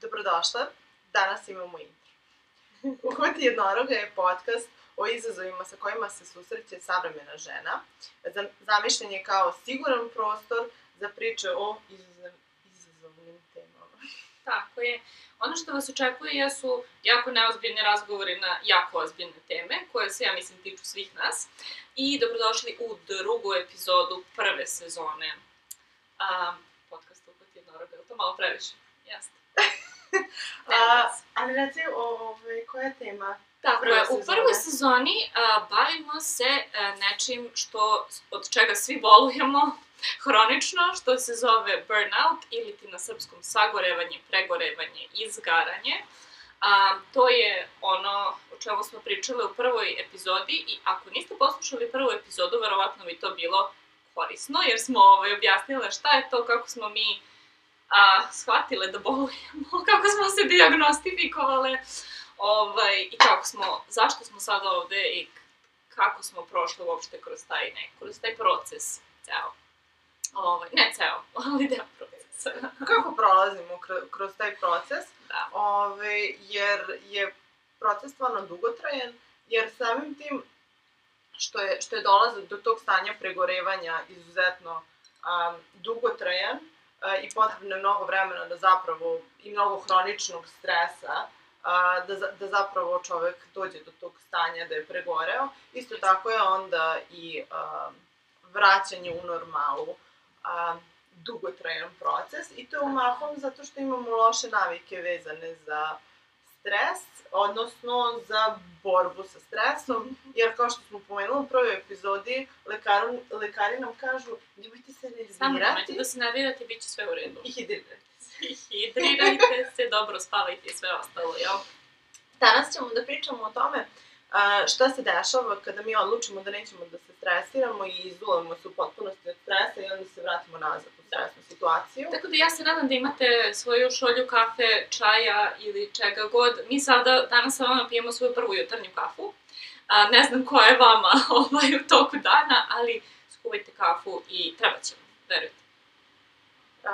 Dobrodošla, danas imamo intro. Uhvati jednoroga je podcast o izazovima sa kojima se susreće savremena žena. Za- Zamišljen je kao siguran prostor za priče o izazov, izazovnim temama. Tako je. Ono što vas očekuje jesu jako neozbiljne razgovori na jako ozbiljne teme, koje se, ja mislim, tiču svih nas. I dobrodošli u drugu epizodu prve sezone a, podcasta Uput jednoroga. Je to malo previše? Jeste. A, ali reci, ovaj, koja je tema? Tako je, u prvoj sezoni a, bavimo se a, nečim što, od čega svi bolujemo hronično, što se zove burnout ili ti na srpskom sagorevanje, pregorevanje, izgaranje. A, to je ono o čemu smo pričali u prvoj epizodi i ako niste poslušali prvu epizodu, verovatno bi to bilo korisno, jer smo ovaj, objasnile šta je to, kako smo mi a, shvatile da bolujemo, kako smo se diagnostifikovale, ovaj, i kako smo, zašto smo sada ovde i kako smo prošle uopšte kroz taj, ne, kroz taj proces ceo. Ovaj, ne ceo, ali deo procesa. Kako prolazimo kro- kroz taj proces? Da. Ove, jer je proces stvarno dugotrajan, jer samim tim što je, što je dolazak do tog stanja pregorevanja izuzetno um, dugotrajan i potrebno je mnogo vremena da zapravo, i mnogo hroničnog stresa, a, da, da zapravo čovek dođe do tog stanja da je pregoreo. Isto tako je onda i a, vraćanje u normalu a, dugotrajan proces i to je umahom zato što imamo loše navike vezane za stres, odnosno za borbu sa stresom, jer kao što smo pomenuli u prvoj epizodi, lekaru, lekari nam kažu nemojte se Samo nemojte nervirati da se nervirate, bit će sve u redu. i hidrirajte se. Hidrirajte se, dobro spavajte i sve ostalo, jel? Danas ćemo da pričamo o tome a, šta se dešava kada mi odlučimo da nećemo da se stresiramo i izolujemo se u potpunosti od stresa i onda se vratimo nazad u stresnu situaciju. Tako da ja se nadam da imate svoju šolju kafe, čaja ili čega god. Mi sada, danas sa vama pijemo svoju prvu jutarnju kafu. A, ne znam koja je vama ovaj, u toku dana, ali skuvajte kafu i treba vam, verujte.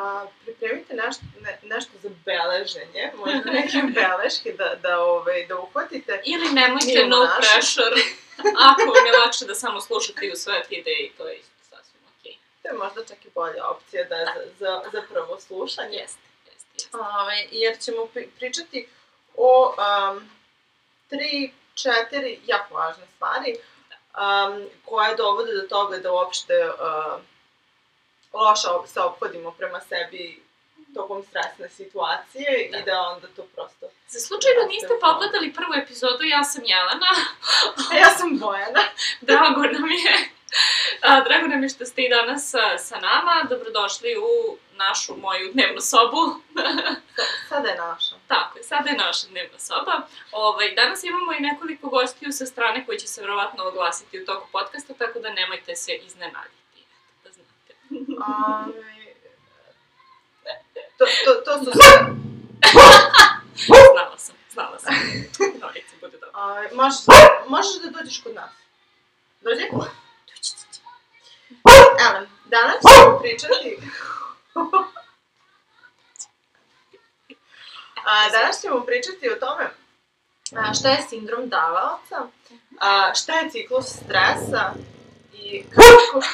A, pripremite nešto, ne, nešto za beleženje, možda neke beleške da, da, ovaj, da uhvatite. Ili nemojte no naše. pressure, ako vam je lakše da samo slušate i usvojate ideje, to je isto sasvim okej. To je možda čak i bolja opcija da, za, za, za prvo slušanje. Jeste, jeste, jeste. Ovaj, jer ćemo pri, pričati o um, tri, četiri jako važne stvari um, koje dovode do toga da uopšte uh, loše se ophodimo prema sebi tokom stresne situacije Da. i da onda to prosto... Za slučaj da niste pogledali prvu epizodu, ja sam Jelena, Ja sam Bojana. drago nam je. A, drago nam je što ste i danas sa, sa nama. Dobrodošli u našu, moju dnevnu sobu. Sada je naša. Tako je, sada je naša dnevna soba. Ovaj, danas imamo i nekoliko gostiju sa strane koji će se verovatno oglasiti u toku podcasta, tako da nemojte se iznenaditi. Ovaj, to, to, to su sve... Znala sam, znala sam. Norice, bude dobro. Ovaj, možeš, možeš da dođeš kod nas. Dođi? Doći će. Elen, danas ćemo pričati... A, danas ćemo pričati o tome a, šta je sindrom davaoca, a, šta je ciklus stresa i kako...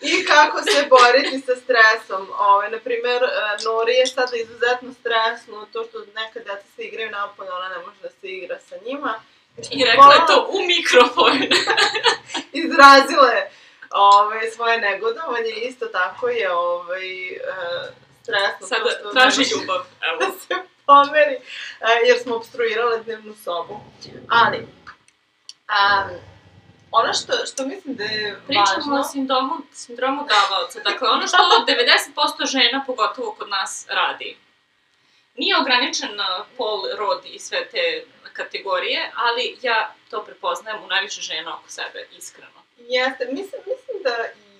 I kako se boriti sa stresom. Ove, naprimer, e, Nori je sada izuzetno stresno, to što neka deca se igraju napolje, ona ne može da se igra sa njima. I rekla je to u mikrofon. izrazile ove, svoje negodovanje, isto tako je ovaj, e, stresno. to Sada što traži ljubav, evo. Da se pomeri, e, jer smo obstruirale dnevnu sobu. Ali, um, ono što, što mislim da je Pričamo važno... o sindromu, sindromu davaoca. Dakle, ono što 90% žena, pogotovo kod nas, radi. Nije ograničen na pol, rod i sve te kategorije, ali ja to prepoznajem u najviše žena oko sebe, iskreno. Jeste, mislim, mislim da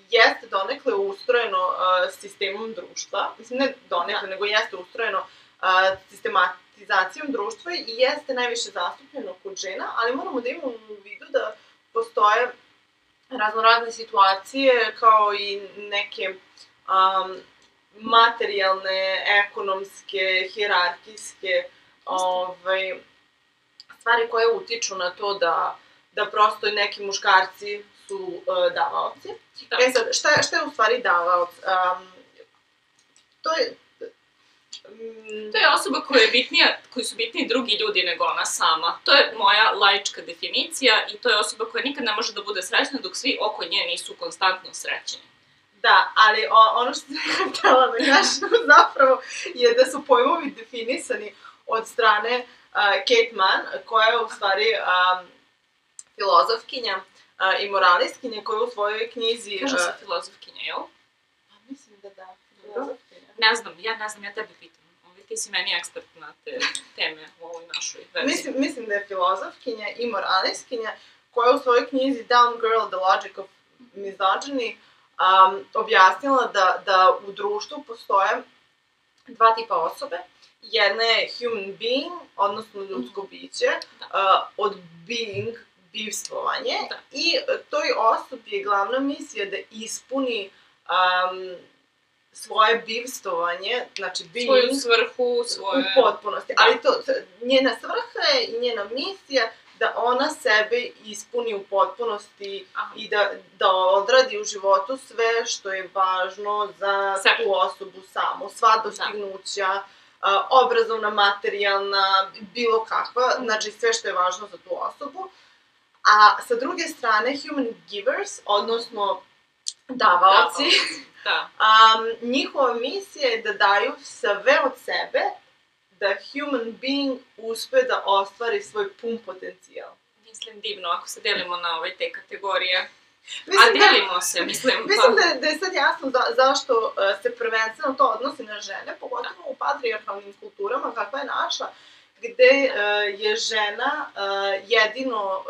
jeste donekle ustrojeno uh, sistemom društva, mislim ne donekle, Da. nego jeste ustrojeno uh, sistematizacijom društva i jeste najviše zastupljeno kod žena, ali moramo da imamo u vidu da postoje raznorazne situacije kao i neke um, materijalne, ekonomske, hirarkijske ovaj, stvari koje utiču na to da, da prosto i neki muškarci su uh, davaoci. Da. E sad, šta, šta je u stvari davaoc? Um, to je... To je osoba koja je bitnija, koji su bitniji drugi ljudi nego ona sama. To je moja laička definicija i to je osoba koja nikad ne može da bude srećna dok svi oko nje nisu konstantno srećni. Da, ali o, ono što sam htela da kažem zapravo je da su pojmovi definisani od strane uh, Kate Mann, koja je u stvari um, filozofkinja uh, i moralistkinja koja u svojoj knjizi... Kaže uh, se filozofkinja, jel? pa mislim da da, filozofkinja. Ne znam, ja ne znam, ja tebe pitam. Ovaj, ti si meni ekspert na te teme u ovoj našoj verziji. Mislim, mislim da je filozofkinja i moralistkinja koja u svojoj knjizi Down Girl, The Logic of Misogyny um, objasnila da, da u društvu postoje dva tipa osobe. Jedna je human being, odnosno ljudsko biće, Da. uh, od being, bivstvovanje, Da. i toj osobi je glavna misija da ispuni um, svoje bivstvovanje, znači being, Svoju svrhu, svoje... u potpunosti. Da. Ali to, t- njena svrha je i njena misija da ona sebe ispuni u potpunosti Aha. i da, da odradi u životu sve što je važno za Sebe. tu osobu samu. Sva dostignuća, a, obrazovna, materijalna, bilo kakva, Mhm. znači sve što je važno za tu osobu. A sa druge strane, human givers, odnosno davaoci, Da. Um, njihova misija je da daju sve od sebe da human being uspe da ostvari svoj pun potencijal. Mislim divno ako se delimo na ove te kategorije. Mislim A delimo se, mislim. Mislim pa- da, je- da je sad jasno za, zašto uh, se prvenstveno to odnosi na žene, pogotovo u patrijarhalnim kulturama kakva je naša, gde uh, je žena uh, jedino uh,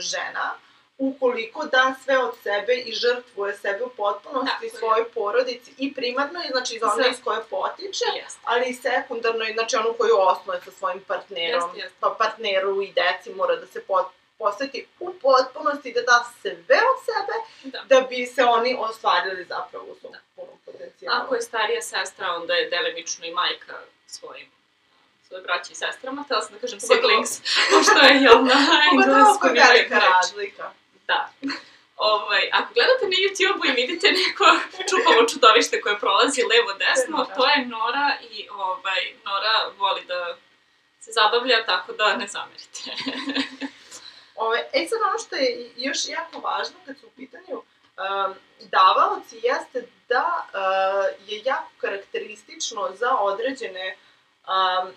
žena, ukoliko da sve od sebe i žrtvuje sebe u potpunosti Tako je. svojoj porodici i primarno, znači iz one iz koje potiče, Jeste. ali i sekundarno, znači onu koju osnuje sa svojim partnerom, Jeste, jeste. pa partneru i deci mora da se pot, posveti u potpunosti, da da sve od sebe, Da. da bi se oni ostvarili zapravo u svom Da. punom potencijalu. Ako je starija sestra, onda je delimično i majka svojim svoje braći i sestrama, htela sam da kažem siblings, pošto je, jel, na engleskom je je velika razlika. Da. Ovaj, ako gledate na YouTube-u i vidite neko čupavo čudovište koje prolazi levo-desno, Nora. to je Nora i ovaj, Nora voli da se zabavlja, tako da ne zamerite. Ove, e sad ono što je još jako važno kad su u pitanju um, davaoci jeste da uh, je jako karakteristično za određene um,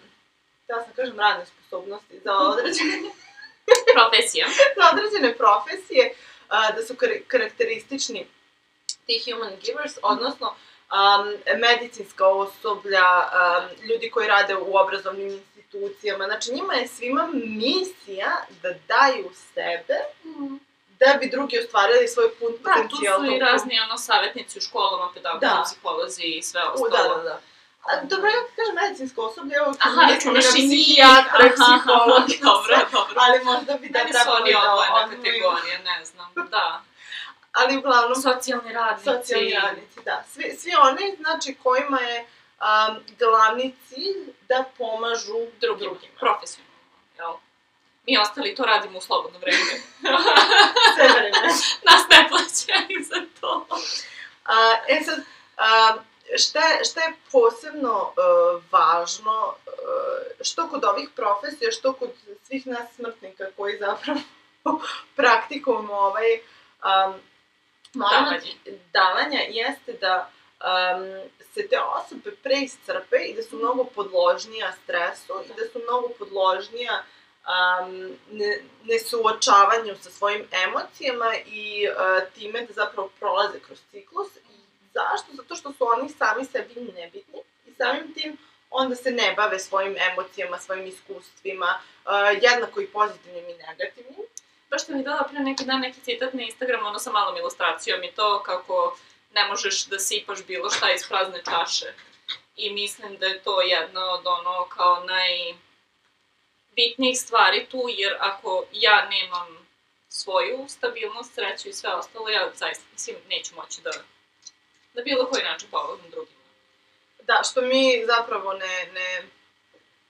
da sam kažem radne sposobnosti, za određene, Profesija. za određene profesije, uh, da su kar- karakteristični ti human givers, odnosno um, medicinska osoblja, um, ljudi koji rade u obrazovnim institucijama. Znači, njima je svima misija da daju sebe da bi drugi ostvarili svoj pun Da, tu potencijal. su i razni ono, savjetnici u školama, pedagozi, Da. psiholozi i sve U, ostalo. da, da, da. Добро, ја кажа медицинско особле, ево, аха, речеме психијатр, психолог, добро, добро. Але можда би да треба да одвојна категорија, не знам, да. Али главно социјални радници. Социјални радници, да. Сви, сви они, значи, којима е а, главни циљ да помажу другима, другима. професионално, јел? Ми остали то радимо у слободно време. Се време. Нас не плаќаја за тоа. А, е sad, а, šta, je, šta je posebno uh, važno, uh, što kod ovih profesija, što kod svih nas smrtnika koji zapravo praktikujemo ovaj um, moment davanja, jeste da um, se te osobe preiscrpe i da su mnogo podložnija stresu i da su mnogo podložnija um, ne, nesuočavanju sa svojim emocijama i uh, time da zapravo prolaze kroz ciklus. Zašto? Zato što su oni sami sebi nebitni i samim tim onda se ne bave svojim emocijama, svojim iskustvima, uh, jednako i pozitivnim i negativnim. Baš sam mi dala pre neki dan neki citat na Instagramu, ono sa malom ilustracijom i to kako ne možeš da sipaš bilo šta iz prazne čaše. I mislim da je to jedna od ono kao najbitnijih stvari tu, jer ako ja nemam svoju stabilnost, sreću i sve ostalo, ja zaista, mislim, neću moći da na bilo koji način pomognem drugima. Da, što mi zapravo ne, ne,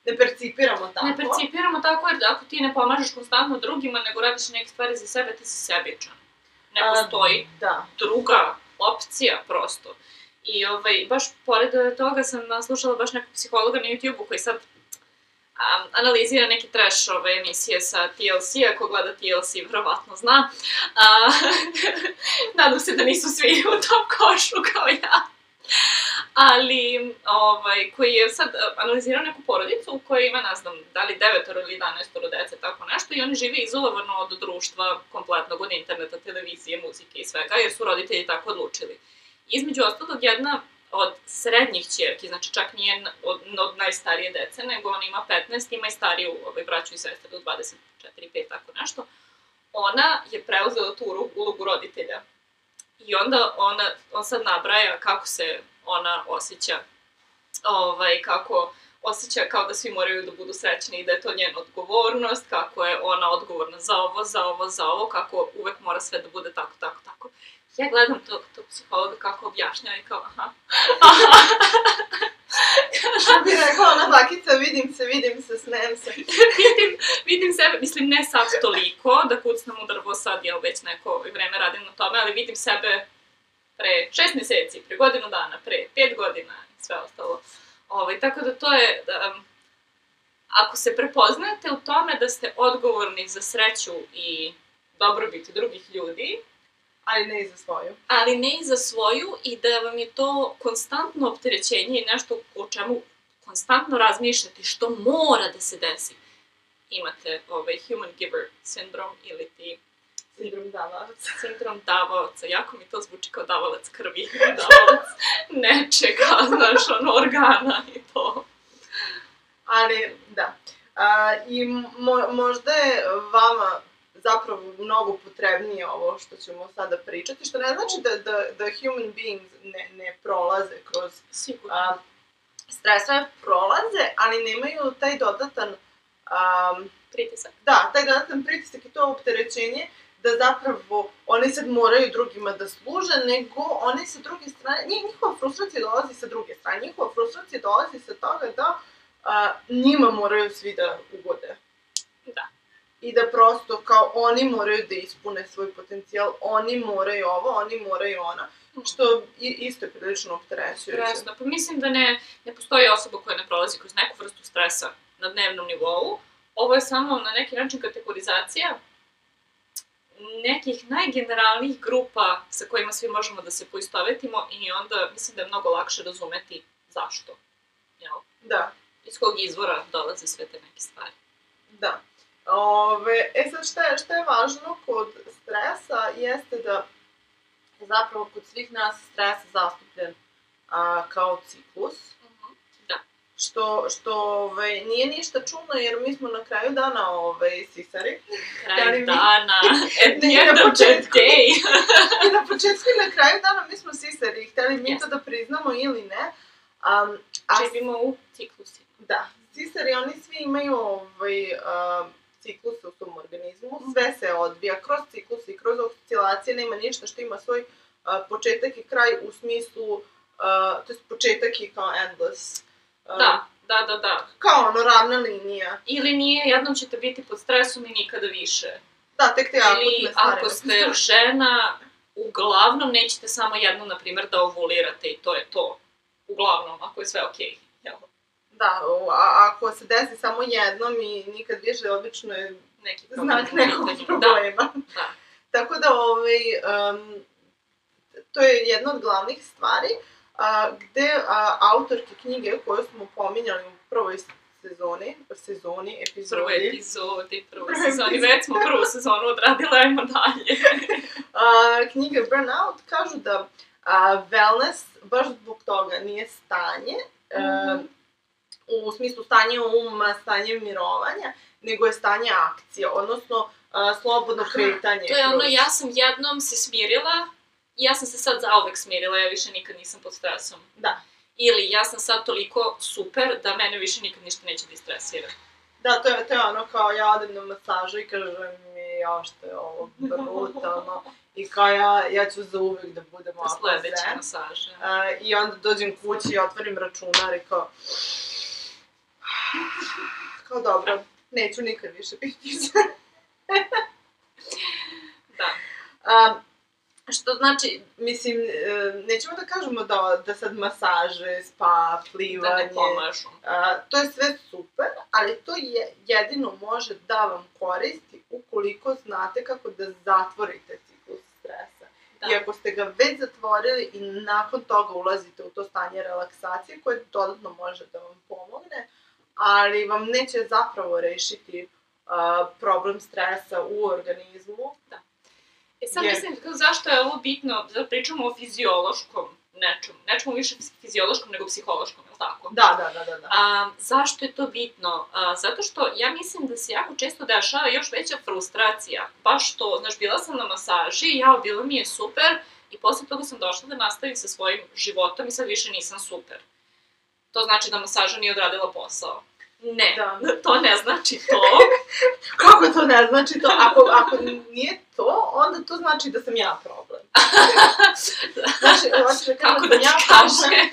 ne percipiramo tako. Ne percipiramo tako jer ako ti ne pomažeš konstantno drugima, nego radiš neke stvari za sebe, ti si sebičan. Ne A, postoji Da. druga opcija prosto. I ovaj, baš pored toga sam slušala baš nekog psihologa na YouTube-u koji sad um, analizira neke trash ove emisije sa TLC-a, ko gleda TLC verovatno zna. A, nadam se da nisu svi u tom košu kao ja. Ali, ovaj, koji je sad analizirao neku porodicu u kojoj ima, ne znam, da li devetoro ili 11 dece, tako nešto, i oni žive izolovano od društva, kompletnog, od interneta, televizije, muzike i svega, jer su roditelji tako odlučili. Između ostalog, jedna od srednjih čerki, znači čak nije od, od najstarije dece, nego ona ima 15, ima i stariju ovaj, braću i sestre do 24, 5, tako nešto. Ona je preuzela tu ulogu roditelja. I onda ona, on sad nabraja kako se ona osjeća, ovaj, kako osjeća kao da svi moraju da budu srećni i da je to njena odgovornost, kako je ona odgovorna za ovo, za ovo, za ovo, kako uvek mora sve da bude tako, tako, tako. Ja gledam tog, tog psihologa kako objašnjava i kao, aha. Šta bi rekla ona bakica, vidim se, vidim se, snem se. vidim, vidim sebe, mislim ne sad toliko, da kucnem u drvo sad, jel već neko vreme radim na tome, ali vidim sebe pre šest meseci, pre godinu dana, pre pet godina i sve ostalo. Ovaj, tako da to je, da, ako se prepoznate u tome da ste odgovorni za sreću i dobrobit drugih ljudi, Ali ne i za svoju. ali ne i za svoju i da vam je to konstantno opterećenje i nešto o čemu konstantno razmišljate što mora da se desi. Imate ovaj human giver syndrome ili ti Sindrom davalaca. sindrom davaoca, jako mi to zvuči kao davalac krvi, davalac nečega, znaš, ono, organa i to. Ali, da. A, I mo, možda je vama zapravo mnogo potrebnije ovo što ćemo sada pričati, što ne znači da, da, da human beings ne, ne prolaze kroz Sigurno. a, stresove, prolaze, ali nemaju taj dodatan, a, Pritisak. da, taj dodatan pritisak i to opterećenje da zapravo oni sad moraju drugima da služe, nego oni sa druge strane, njih, njihova frustracija dolazi sa druge strane, njihova frustracija dolazi sa toga da a, njima moraju svi da ugode. I da prosto kao oni moraju da ispune svoj potencijal, oni moraju ovo, oni moraju ono, što i, isto je prilično opterećujuće. Stresno. Pa mislim da ne, ne postoji osoba koja ne prolazi kroz neku vrstu stresa na dnevnom nivou. Ovo je samo na neki način kategorizacija nekih najgeneralnijih grupa sa kojima svi možemo da se poistovetimo i onda mislim da je mnogo lakše razumeti zašto. Jel? Da, Iz kog izvora dolaze sve te neke stvari. da. Ove, e sad šta je, šta je važno kod stresa jeste da je zapravo kod svih nas stres zastupljen a, kao ciklus. Da. Što, što ovaj, nije ništa čudno jer mi smo na kraju dana ovaj, sisari. Da Kraj mi- dana, at the end of the day. I na početku i na kraju dana mi smo sisari, hteli mi Jeste. to da priznamo ili ne. Um, a Živimo u ciklusima. Da, sisari, oni svi imaju ovaj, uh, cikluse u svom organizmu, sve se odvija kroz ciklus i kroz oscilacije, nema ništa što ima svoj uh, početak i kraj u smislu, uh, to je početak i kao endless. Uh, Da, da, da, da. Kao ono ravna linija. Ili nije, jednom ćete biti pod stresom i nikada više. Da, tek te akutne Ili ako ste žena, uglavnom nećete samo jednom, na primjer, da ovulirate i to je to. Uglavnom, ako je sve okej. Jel? Da, a, ako se desi samo jednom i nikad više, obično je Neki problem znak nekog pitanju. Da, problema. da. Tako da, ovaj, um, to je jedna od glavnih stvari, a, gde a, autorke knjige koju smo pominjali u prvoj sezoni, sezoni, epizodi, Prvo epizodi, prvo Prvoj sezoni, već smo prvu sezonu odradile, ajmo dalje. a, knjige Burnout kažu da a, wellness baš zbog toga nije stanje, Mhm. e, u smislu stanje uma, stanje mirovanja, nego je stanje akcije, odnosno a, slobodno Aha, kretanje. To je ono, ja sam jednom se smirila ja sam se sad zauvek smirila, ja više nikad nisam pod stresom. Da. Ili ja sam sad toliko super da mene više nikad ništa neće da istresira. Da, to je, to je ono kao ja odem na masažu i kažem mi, ja što je ovo brutalno. i kao ja, ja ću za uvek da budem ovako zen. masaža. Uh, I onda dođem kući i otvorim računar i kao... Kao dobro, neću nikad više biti zen. Da. Um, što znači, mislim, e, nećemo da kažemo da, da sad masaže, spa, Da plivanje, ne pomažu. a, to je sve super, ali to je, jedino može da vam koristi ukoliko znate kako da zatvorite ciklus stresa. Da. I ako ste ga već zatvorili i nakon toga ulazite u to stanje relaksacije koje dodatno može da vam pomogne, ali vam neće zapravo rešiti a, problem stresa u organizmu. E sad Jer- mislim, kao, zašto je ovo bitno, da pričamo o fiziološkom nečemu, nečemu više fiziološkom nego psihološkom, je li tako? Da, da, da, da. da. A, zašto je to bitno? A, zato što ja mislim da se jako često dešava još veća frustracija. Baš to, znaš, bila sam na masaži, ja, bilo mi je super, i posle toga sam došla da nastavim sa svojim životom i sad više nisam super. To znači da masaža nije odradila posao. Ne, Da. to ne znači to. Kako to ne znači to? Ako, ako nije to, onda to znači da sam ja problem. Znači, hoćeš da Kako da da ti ja problem. kažem?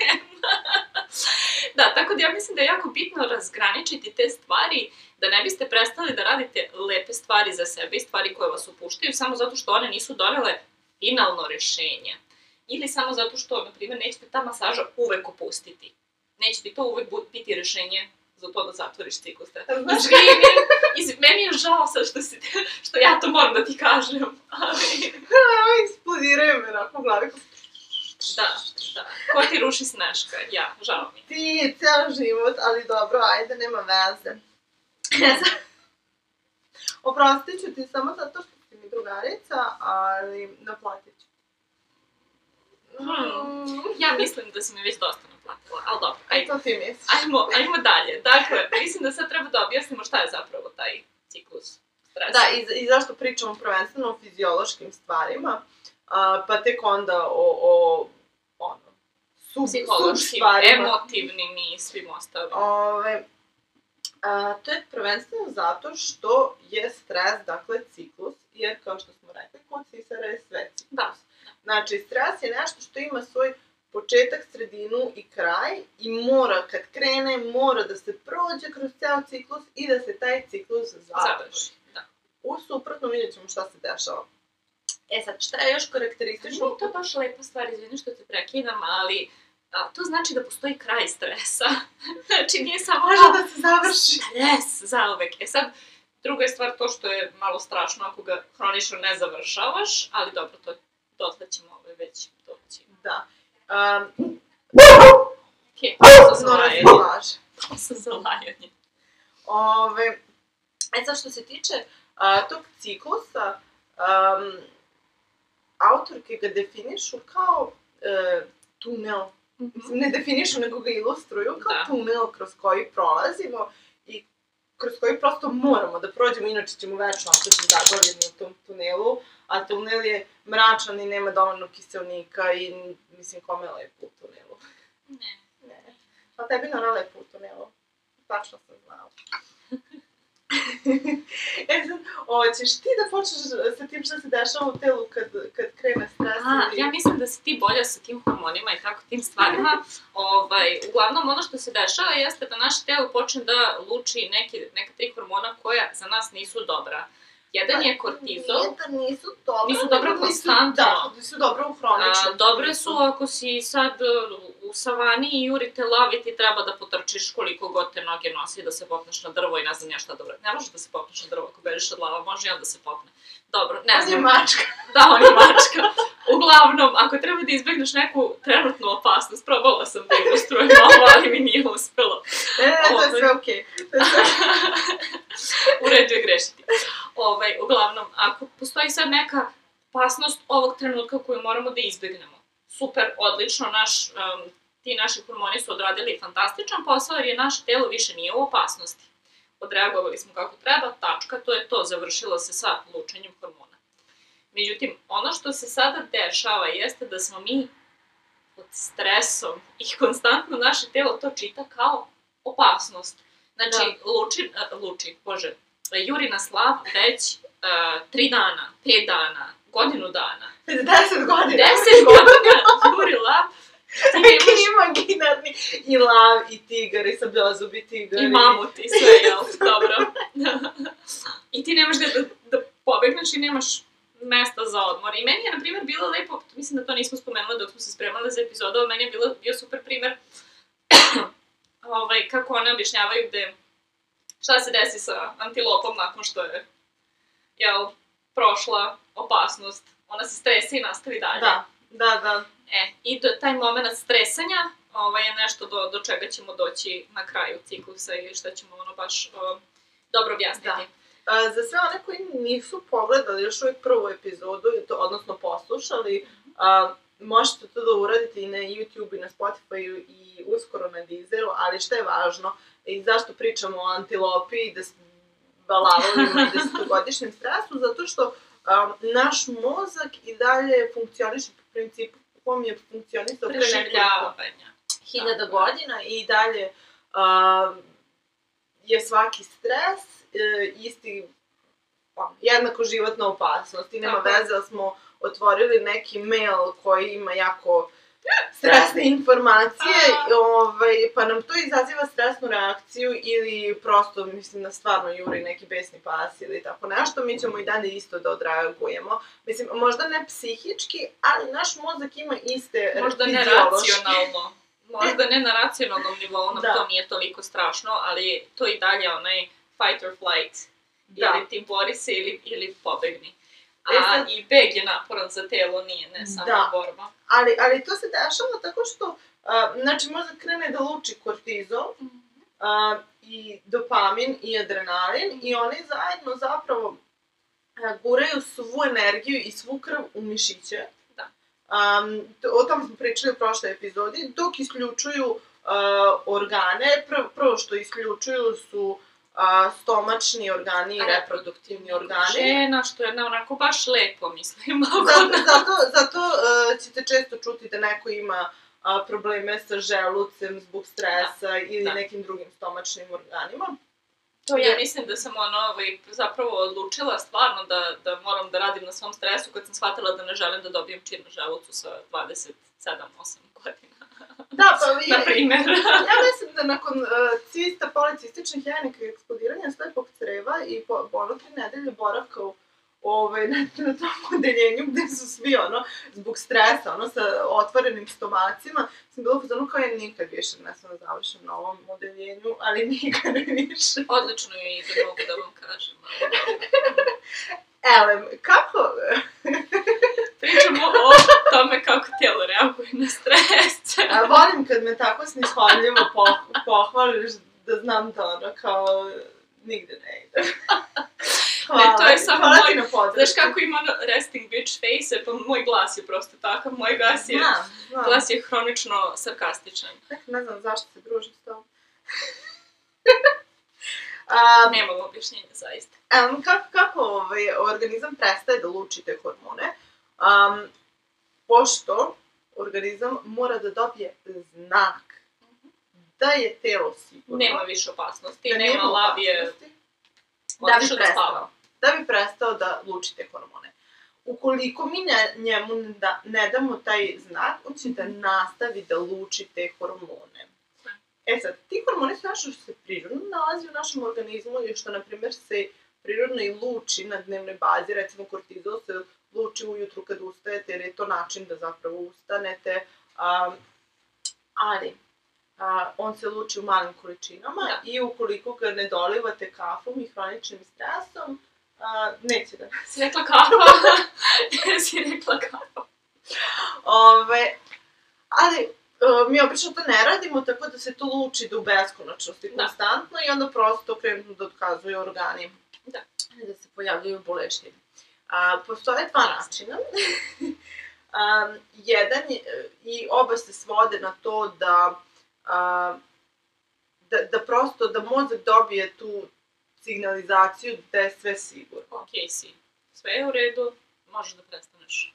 da, tako da ja mislim da je jako bitno razgraničiti te stvari, da ne biste prestali da radite lepe stvari za sebe i stvari koje vas upuštaju samo zato što one nisu donele finalno rešenje. Ili samo zato što, na primjer, nećete ta masaža uvek opustiti. Neće ti to uvek biti rešenje za to da zatvoriš ciklus. Znaš Izvini, iz, meni je žao sad što, si, što ja to moram da ti kažem, ali... Eksplodiraju me u glavi. Da, da. Ko ti ruši sneška? Ja, žao mi. Ti, ceo život, ali dobro, ajde, nema veze. Oprostit ću ti samo zato što si mi drugarica, ali naplatit ću. Hmm. Ja mislim da si mi već dosta ali dobro, Aj, ajde. to ti misliš. Ajmo, ajmo dalje. Dakle, mislim da sad treba da objasnimo šta je zapravo taj ciklus stresa. Da, i, i zašto pričamo prvenstveno o fiziološkim stvarima, a, pa tek onda o, o ono, sub, Psihološkim, emotivnim i svim ostalim. Ove, a, to je prvenstveno zato što je stres, dakle, ciklus, jer kao što smo rekli, kod sisara je sve ciklus. Da. Znači, stres je nešto što ima svoj početak, sredinu i kraj i mora, kad krene, mora da se prođe kroz ceo ciklus i da se taj ciklus završi. Da. U suprotnom vidjet ćemo šta se dešava. E sad, šta je još karakteristično? Nije to baš lepa stvar, izvini što te prekidam, ali a, to znači da postoji kraj stresa. znači nije samo Može kao da se završi. stres zauvek. E sad, druga je stvar to što je malo strašno ako ga hronično ne završavaš, ali dobro, to dotle ćemo ovaj već doći. Da. Um, Okej, okay, sa no, zalajanje. raspolaže. Sa zalajanje. Ove, e sad što se tiče a, tog ciklusa, um, autorke ga definišu kao e, tunel. Mislim, ne definišu, nego ga ilustruju kao Da. tunel kroz koji prolazimo kroz koji prosto moramo da prođemo, inače ćemo večno ostati zaglavljeni u tom tunelu, a tunel je mračan i nema dovoljno kiselnika i, mislim, kome je lepo u tunelu? Ne. Ne. A tebi na lepo u tunelu. Tačno sam znala. e sad, hoćeš ti da počneš sa tim što se dešava u telu kad, kad krene stres? A, ili- ja mislim da si ti bolja sa tim hormonima i tako tim stvarima. ovaj, uglavnom, ono što se dešava jeste da naše telo počne da luči neke, neka tri hormona koja za nas nisu dobra. Jedan je kortizol, Nije da nisu dobro. Nisu dobro konstantno. Da, nisu dobro u hroničnom. Dobre su ako si sad uh, u savani i jurite lav i ti treba da potrčiš koliko god te noge nosi da se popneš na drvo i ne znam ja šta dobro. Ne može da se popneš na drvo ako bežiš od lava, može i on da se popne. Dobro, ne On je znam. mačka. Da, on je mačka. Uglavnom, ako treba da izbegneš neku trenutnu opasnost, probala sam da ilustrujem ovo, ali mi nije uspelo. Ne, ne, ne, to je Ovaj. sve okej. U redu je grešiti. Ovaj, uglavnom, ako postoji sad neka opasnost ovog trenutka koju moramo da izbegnemo, super, odlično, naš, um, ti naši hormoni su odradili fantastičan posao jer je naše telo više nije u opasnosti. Odreagovali smo kako treba, tačka, to je to, završilo se sa lučenjem hormona. Međutim, ono što se sada dešava jeste da smo mi pod stresom i konstantno naše telo to čita kao opasnost. Znači, luči, uh, luči, bože, juri na slav već uh, tri dana, pet dana, godinu dana. 10 godina. 10 godina juri lav. Neki imaginarni i lav i tigar i sabljozubi tigar. i mamut i sve, jel? Dobro. I ti nemaš gde da, da pobegneš i nemaš mesta za odmor. I meni je, na primjer, bilo lepo, mislim da to nismo spomenuli dok smo se spremali za epizodu, ali meni je bilo, bio super primer ovaj, kako one objašnjavaju gde, šta se desi sa antilopom nakon što je, jel, prošla opasnost. Ona se stresa i nastavi dalje. Da, da, da. E, i do, taj moment stresanja ovaj, je nešto do, do čega ćemo doći na kraju ciklusa ili šta ćemo ono baš o, dobro objasniti. Da. Za sve one koji nisu pogledali još uvijek prvu epizodu, to, odnosno poslušali, a, možete to da uradite i na YouTube i na Spotify i uskoro na Deezeru, ali šta je važno? I zašto pričamo o antilopi i des, balavovima i desetogodišnjem stresu, zato što a, naš mozak i dalje funkcioniše po principu kom je funkcionisao pre nekoliko hiljada godina i dalje a, je svaki stres isti on, jednako životna opasnost i nema veze da smo otvorili neki mail koji ima jako stresne informacije, A. ovaj, pa nam to izaziva stresnu reakciju ili prosto, mislim, da stvarno juri neki besni pas ili tako nešto, mi ćemo i dalje isto da odreagujemo. Mislim, možda ne psihički, ali naš mozak ima iste Možda ne racionalno. Možda ne na racionalnom nivou, nam Da. to nije toliko strašno, ali to i dalje onaj fight or flight. Da. Ili ti bori se ili, ili pobegni. A E sad- i beg je naporan za telo, nije, ne samo Da. borba. Ali, ali to se dešava tako što, a, znači, mozak krene da luči kortizol, a, i dopamin i adrenalin i oni zajedno zapravo a, guraju svu energiju i svu krv u mišiće. Da. Um, to, o tom smo pričali u prošloj epizodi, dok isključuju a, organe, prvo, prvo što isključuju su a, stomačni organi i reproduktivni organi. Žena, što je na onako baš lepo, mislim. Zato, zato, zato uh, ćete često čuti da neko ima a, probleme sa želucem zbog stresa ili da. nekim drugim stomačnim organima. To ja mislim da sam ono, ovaj, zapravo odlučila stvarno da, da moram da radim na svom stresu kad sam shvatila da ne želim da dobijem čir na želucu sa 27-8 godina. Da, pa vi, Na primjer. ja mislim da nakon uh, cista, policističnih jajnika i eksplodiranja slepog creva i po, ono tri nedelje boravka u ovaj, na, na tom odeljenju gde su svi ono, zbog stresa, ono, sa otvorenim stomacima, sam bila fazonu kao ja nikad više ne sam da završim na ovom odeljenju, ali nikad više. Odlično je ide, mogu da vam kažem. Elem, kako... Pričamo o tome kako tijelo reaguje na stres. A, volim kad me tako snishodljivo po, pohvališ da znam da ono kao nigde ne ide. Hvala, to je samo hvala moj- ti na. Znaš kako ima ono resting bitch face, pa moj glas je prosto takav, moj glas je, Znam, znam. glas je hronično sarkastičan. Ne znam zašto se družim s tobom. A, Nemam objašnjenja zaista. um, kako, kako ovaj, organizam prestaje da luči te hormone? Um, pošto organizam mora da dobije znak da je telo sigurno. Nema više opasnosti, da nema opasnosti, da bi da prestao. Da bi prestao da luči te hormone. Ukoliko mi ne, njemu ne, da, ne damo taj znak, on će da nastavi da luči te hormone. E sad, ti hormoni su nešto što se prirodno nalazi u našem organizmu i što, na primjer, se prirodno i luči na dnevnoj bazi, recimo kortizol se luči ujutru kad ustajete jer je to način da zapravo ustanete, a, ali a, on se luči u malim količinama Da. i ukoliko ga ne dolivate kafom i hroničnim stresom, a, neće da Si rekla kafa? si rekla kafa? Ove, ali e, mi obično to ne radimo, tako da se to luči do beskonačnosti Da. konstantno i onda prosto krenu da otkazuju organi. Da. Da se pojavljaju boleština. A, postoje dva načina. a, jedan je, i oba se svode na to da, a, da, da prosto, da mozak dobije tu signalizaciju da je sve sigurno. Ok si. Sve je u redu, možeš da prestaneš.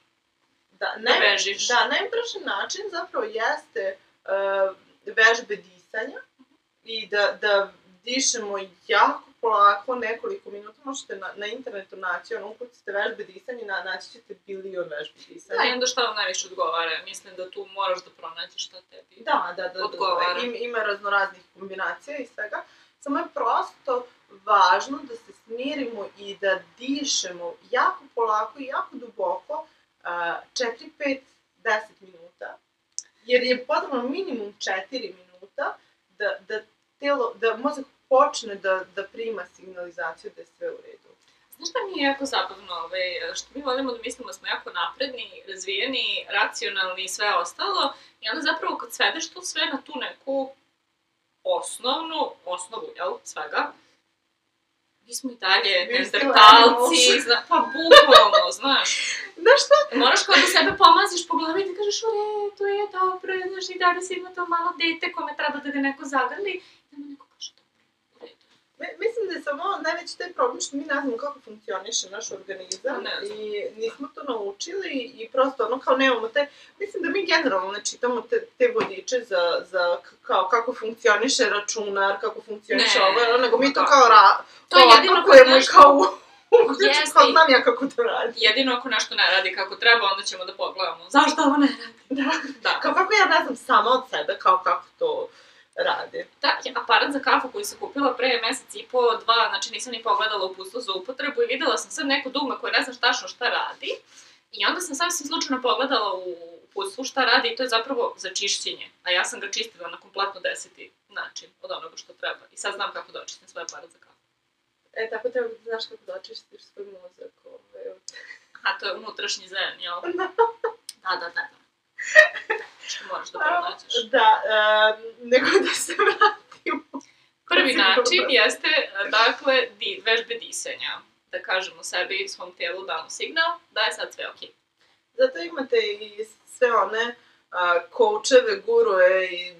Da, Da bežiš. Da, najbrži način zapravo jeste uh, vežbe disanja i da, da dišemo jako polako nekoliko minuta možete na, na internetu naći, ono, ukucite vežbe disanja, na, naći ćete bilion vežbi disanja. Da, i onda šta vam najviše odgovara? Mislim da tu moraš da pronađeš šta tebi Da, da, da, da, odgovara. da, ima, ima raznoraznih kombinacija i svega. Samo je prosto važno da se smirimo i da dišemo jako polako i jako duboko, 4, 5, 10 minuta. Jer je potrebno minimum 4 minuta da, da, telo, da mozak počne da, da prima signalizaciju da je sve u redu. Znaš šta mi je jako zabavno, ovaj, što mi volimo da mislimo da smo jako napredni, razvijeni, racionalni i sve ostalo, i onda zapravo kad svedeš to sve na tu neku osnovnu, osnovu, jel, svega, ми сме и дале неандерталци, зна, па буквално, знаеш. Да што? Мораш кога себе помазиш по глави и да кажеш, оре, тоа е добро, знаеш, и дали си има тоа мало дете коме треба да го некој загрли, да му Мислам дека само највеќе тој проблем што ми не знаеме како функционише наш организам не, и тоа научили и просто оно као немаме те мислам да ми генерално не читамо те, те водиче за за као како функционише рачунар, како функционише ова, него ми тоа па, како ра тоа е едно кое е мој Јесте. Као знам ја како тоа ради. Једино ако нешто не ради како треба, онда ќемо да погледаме. Зашто ово не ради? Да. да. Како, како ја не знам само од себе, како како тоа Da. Da. Ja aparat za kafu koji sam kupila pre mesec i po, dva, znači nisam ni pogledala uputstvo za upotrebu i videla sam sad neko dugme koje ne znam tačno šta radi. I onda sam sasvim slučajno pogledala u uputstvu šta radi i to je zapravo za čišćenje. A ja sam ga čistila na kompletno deseti način od onoga što treba. I sad znam kako da očistim svoj aparat za kafu. E, tako treba da znaš kako da očistiš svoj mozak. Ovaj, A to je unutrašnji zen, jel? Da. Da, da, da. da. Što moraš da pronađeš. Da, e, nego da se vratimo. Prvi način jeste, dakle, di, vežbe disanja. Da kažemo sebi, svom telu damo signal da je sad sve okej. Zato imate i sve one a, koučeve, gurue i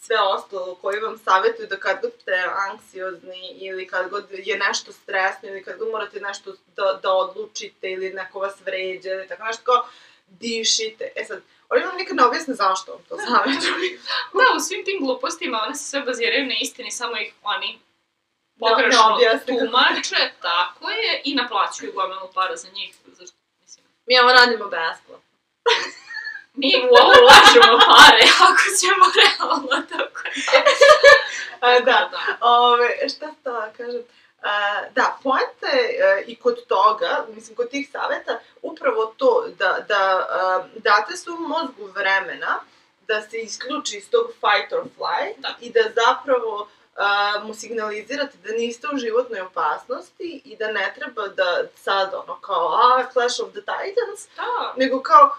sve ostalo koji vam savjetuju da kad god ste anksiozni ili kad god je nešto stresno ili kad god morate nešto da, da odlučite ili neko vas vređa ili tako nešto kao dišite. E sad, oni vam nikad ne objasne zašto to savjetuju. Da, u svim tim glupostima one se sve baziraju na istini, samo ih oni Ne- ne pogrešno tumače, tako je, i naplaćuju gomilu para za njih. Zašto, mislim, Mi ovo radimo besplatno. mi u ovo ulažemo pare, ako ćemo realno tako A, da, da. Ove, šta to da kažem? A, da, poenta je e, i kod toga, mislim, kod tih saveta, upravo to da, da a, date svom mozgu vremena da se isključi iz tog fight or flight Da. i da zapravo a, mu signalizirate da niste u životnoj opasnosti i da ne treba da sad ono kao, a, Clash of the Titans, Da. nego kao,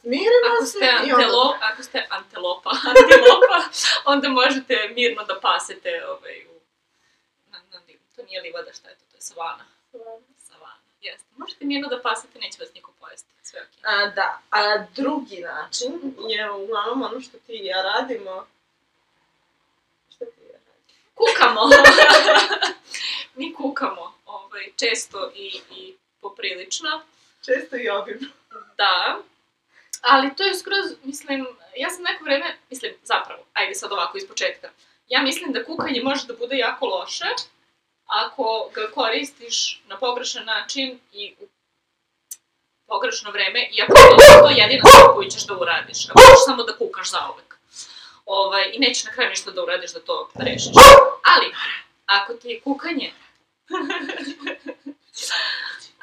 smirimo Ako se ste, i onda... antelo, ako ste antelopa, antilopa, onda možete mirno da pasete ovaj, u... To nije livada, šta je to? To je savana. Savana, jeste. Možete mirno da pasete, neće vas niko pojesti. Sve okej. A, da, a drugi način je uglavnom ono što ti i ja radimo. Šta ti i ja radimo? Kukamo! Mi kukamo, ovaj, često i, i poprilično. Često i obimno. Da, ali to je skroz, mislim, ja sam neko vreme, mislim, zapravo, ajde sad ovako iz početka. Ja mislim da kukanje može da bude jako loše ako ga koristiš na pogrešan način i u pogrešno vreme, iako je to jedina stvar koju ćeš da uradiš. Ako ćeš samo da kukaš zauvek. Ovaj, I nećeš na kraju ništa da uradiš da to rešiš. Ali, ako ti je kukanje...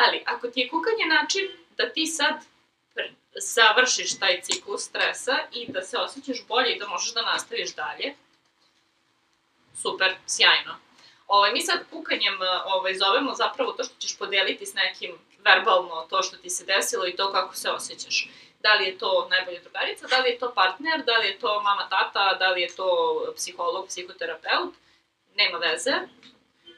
Ali, ako ti je kukanje način da ti sad završiš taj ciklus stresa i da se osjećaš bolje i da možeš da nastaviš dalje, super, sjajno. Ovaj, mi sad kukanjem ovaj, zovemo zapravo to što ćeš podeliti s nekim verbalno to što ti se desilo i to kako se osjećaš. Da li je to najbolja drugarica, da li je to partner, da li je to mama, tata, da li je to psiholog, psihoterapeut, nema veze.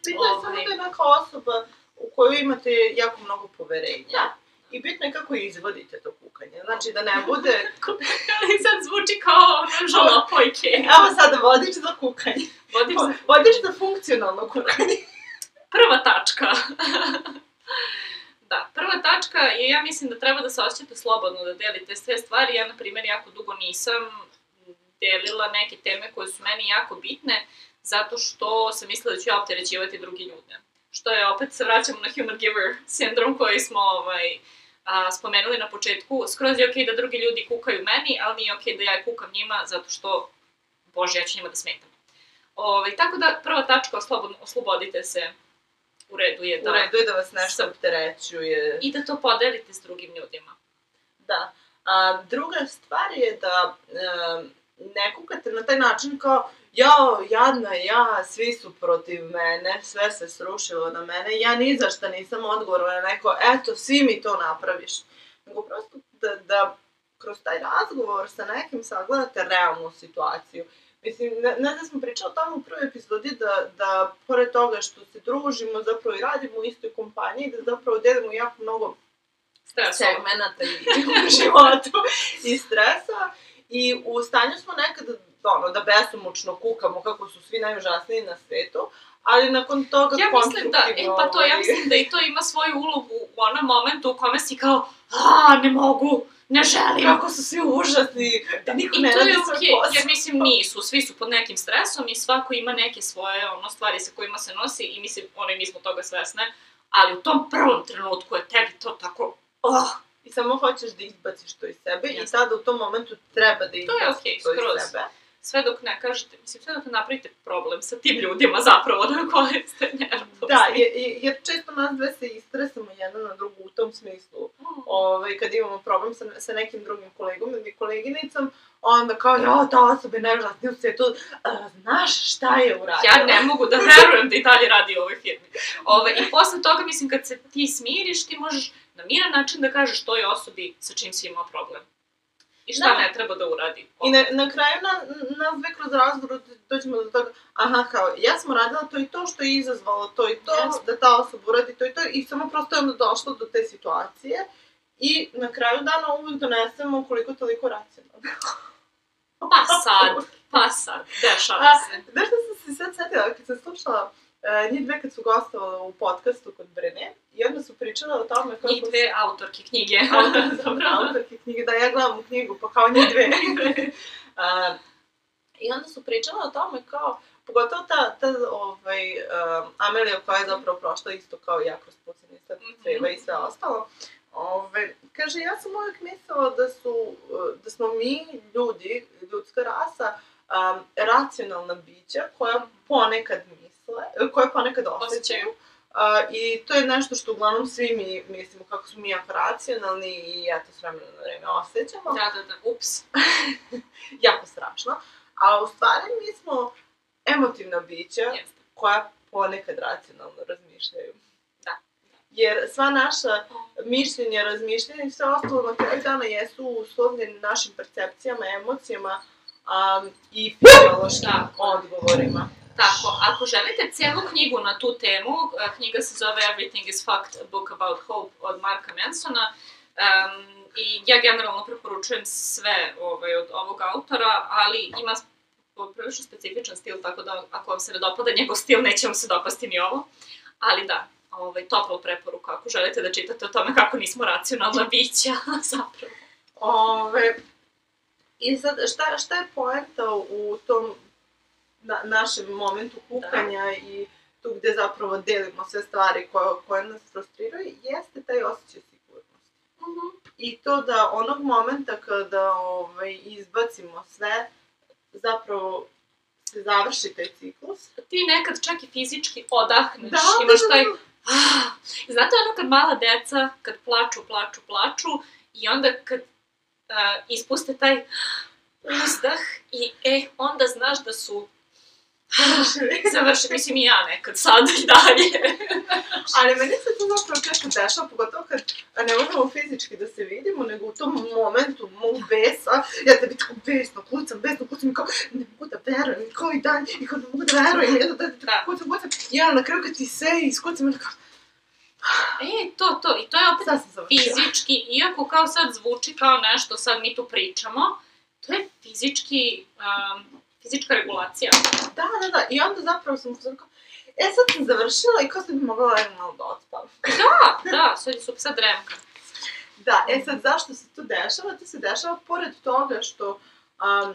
Bitno je samo Ovaj. da je neka osoba u koju imate jako mnogo poverenja. Da. I bitno je kako izvodite to kukanje. Znači da ne bude, Ali sad zvuči kao ono žalopojke. evo sada vodič za kukanje. Vodiš za Vodič za funkcionalno kukanje. prva tačka. da, prva tačka je, ja mislim da treba da se osjećate slobodno da delite sve stvari. Ja, na primjer, jako dugo nisam delila neke teme koje su meni jako bitne, zato što sam mislila da ću ja opterećivati drugi ljude. Što je, opet se vraćamo na human giver sindrom koji smo ovaj, a, spomenuli na početku. Skroz je okej okay da drugi ljudi kukaju meni, ali nije okej okay da ja kukam njima, zato što, bože, ja ću njima da smetam. Ove, tako da, prva tačka, oslobodno, oslobodite se u redu je da... U redu je da vas nešto opterećuje. I da to podelite s drugim ljudima. Da. A, druga stvar je da e, ne kukate na taj način kao jao, jadna ja, svi su protiv mene, sve se srušilo na mene, ja ni za šta nisam odgovorna na neko, eto, svi mi to napraviš. Nego prosto da, da kroz taj razgovor sa nekim sagledate realnu situaciju. Mislim, ne, ne da smo pričali o tome u prvoj epizodi da, da pored toga što se družimo, zapravo i radimo u istoj kompaniji, da zapravo delimo jako mnogo Stresova. segmenata i u životu i stresa. I u stanju smo nekada, ono, da besomučno kukamo kako su svi najužasniji na svetu, ali nakon toga ja mislim da, e, pa to, ja mislim da i to ima svoju ulogu u onom momentu u kome si kao, a, ne mogu, ne želim. Kako su svi užasni, da niko ne to radi je svoj okej, posao. jer mislim nisu, svi su pod nekim stresom i svako ima neke svoje ono, stvari sa kojima se nosi i mislim, ono i mi smo toga svesne, ali u tom prvom trenutku je tebi to tako, oh, I samo hoćeš da izbaciš to iz sebe Jasne. i tada u tom momentu treba da izbaciš okej, to iz skroz. sebe. Sve dok ne kažete, mislim, sve dok ne napravite problem sa tim ljudima zapravo na koje ste nervozni. Da, jer, jer često nas dve se istresamo jedna na drugu u tom smislu. Oh. Ovaj, kad imamo problem sa, sa nekim drugim kolegom ili koleginicom, onda kao, ja, ta osoba je najžasnija u svijetu, a, znaš šta je uradila? Ja ne mogu da verujem da i dalje radi u ovoj firmi. Ove, I posle toga, mislim, kad se ti smiriš, ti možeš na miran način da kažeš toj osobi sa čim si imao problem. и што да. не треба да уради. И на, на крај на, на век кроз разговор дојдеме до тоа, аха, као, јас сум радила тој тоа што е изазвало тој тоа, yes. да таа особа уради тој тоа, и само просто е дошло до те ситуација. И на крајот дана увек донесемо колико толико рационално. Па сад, па сад, дешава се. Дешава се, се сад сетила, кога се слушала uh, njih dve kad su gostovale u podcastu kod Brene, i onda su pričale o tome kako... Njih dve autorke knjige. Autor- Dobro. autorke knjige, da ja gledam u knjigu, pa kao njih dve. uh, I onda su pričale o tome kao, pogotovo ta, ta ovaj, uh, Amelija koja je zapravo prošla isto kao ja kroz pucanje Mhm. creva i sve ostalo. Ove, kaže, ja sam uvijek mislila da su, da smo mi, ljudi, ljudska rasa, um, racionalna bića koja ponekad misle, koja ponekad osjećaju. Uh, I to je nešto što uglavnom svi mi mislimo kako smo mi jako racionalni i eto s vremena na vreme osjećamo. Da, da, da, ups. Jako strašno. A u stvari mi smo emotivna bića Jeste. koja ponekad racionalno razmišljaju. Da. Jer sva naša mišljenja, razmišljenja i sve ostalo na kraju dana jesu uslovljeni našim percepcijama, emocijama um, i fiziološkim Tako. odgovorima. Tako, ako želite cijelu knjigu na tu temu, eh, knjiga se zove Everything is Fucked, A Book About Hope od Marka Mansona, um, i ja generalno preporučujem sve ovaj, od ovog autora, ali ima prilično specifičan stil, tako da ako vam se ne dopada njegov stil, neće vam se dopasti ni ovo. Ali da, ovaj, topla preporuka ako želite da čitate o tome kako nismo racionalna bića, zapravo. Ove, I sad, šta, šta je poenta u tom na, našem momentu kukanja i tu gde zapravo delimo sve stvari koje, koje nas frustriraju, jeste taj osjećaj sigurnosti. I to da onog momenta kada ovaj, izbacimo sve, zapravo se završi taj ciklus. Ti nekad čak i fizički odahneš, Da, imaš da, da, taj da. Ah, znate ono kad mala deca, kad plaču, plaču, plaču i onda kad uh, ispuste taj uzdah i e, onda znaš da su završili, mislim i ja nekad sad i dalje. Ali meni se to zapravo često dešava, pogotovo kad ne možemo fizički da se vidimo, nego u tom momentu mog besa, ja tebi tako besno kucam, besno kucam i kao, ne mogu da verujem, koji dan, i kao ne mogu da verujem, i onda da, da, Da. kucam, kucam, i ja na kraju kad ti se iskucam, onda kao, E, to, to, i to je opet fizički, iako kao sad zvuči kao nešto, sad mi tu pričamo, to je fizički, um, fizička regulacija. Da, da, da, i onda zapravo sam uzela kao, e sad sam završila i kao sad bi mogla lagano malo da odspavam. Da, da, sad je sad dremka. Da, e sad zašto se to dešava? To se dešava pored toga što um,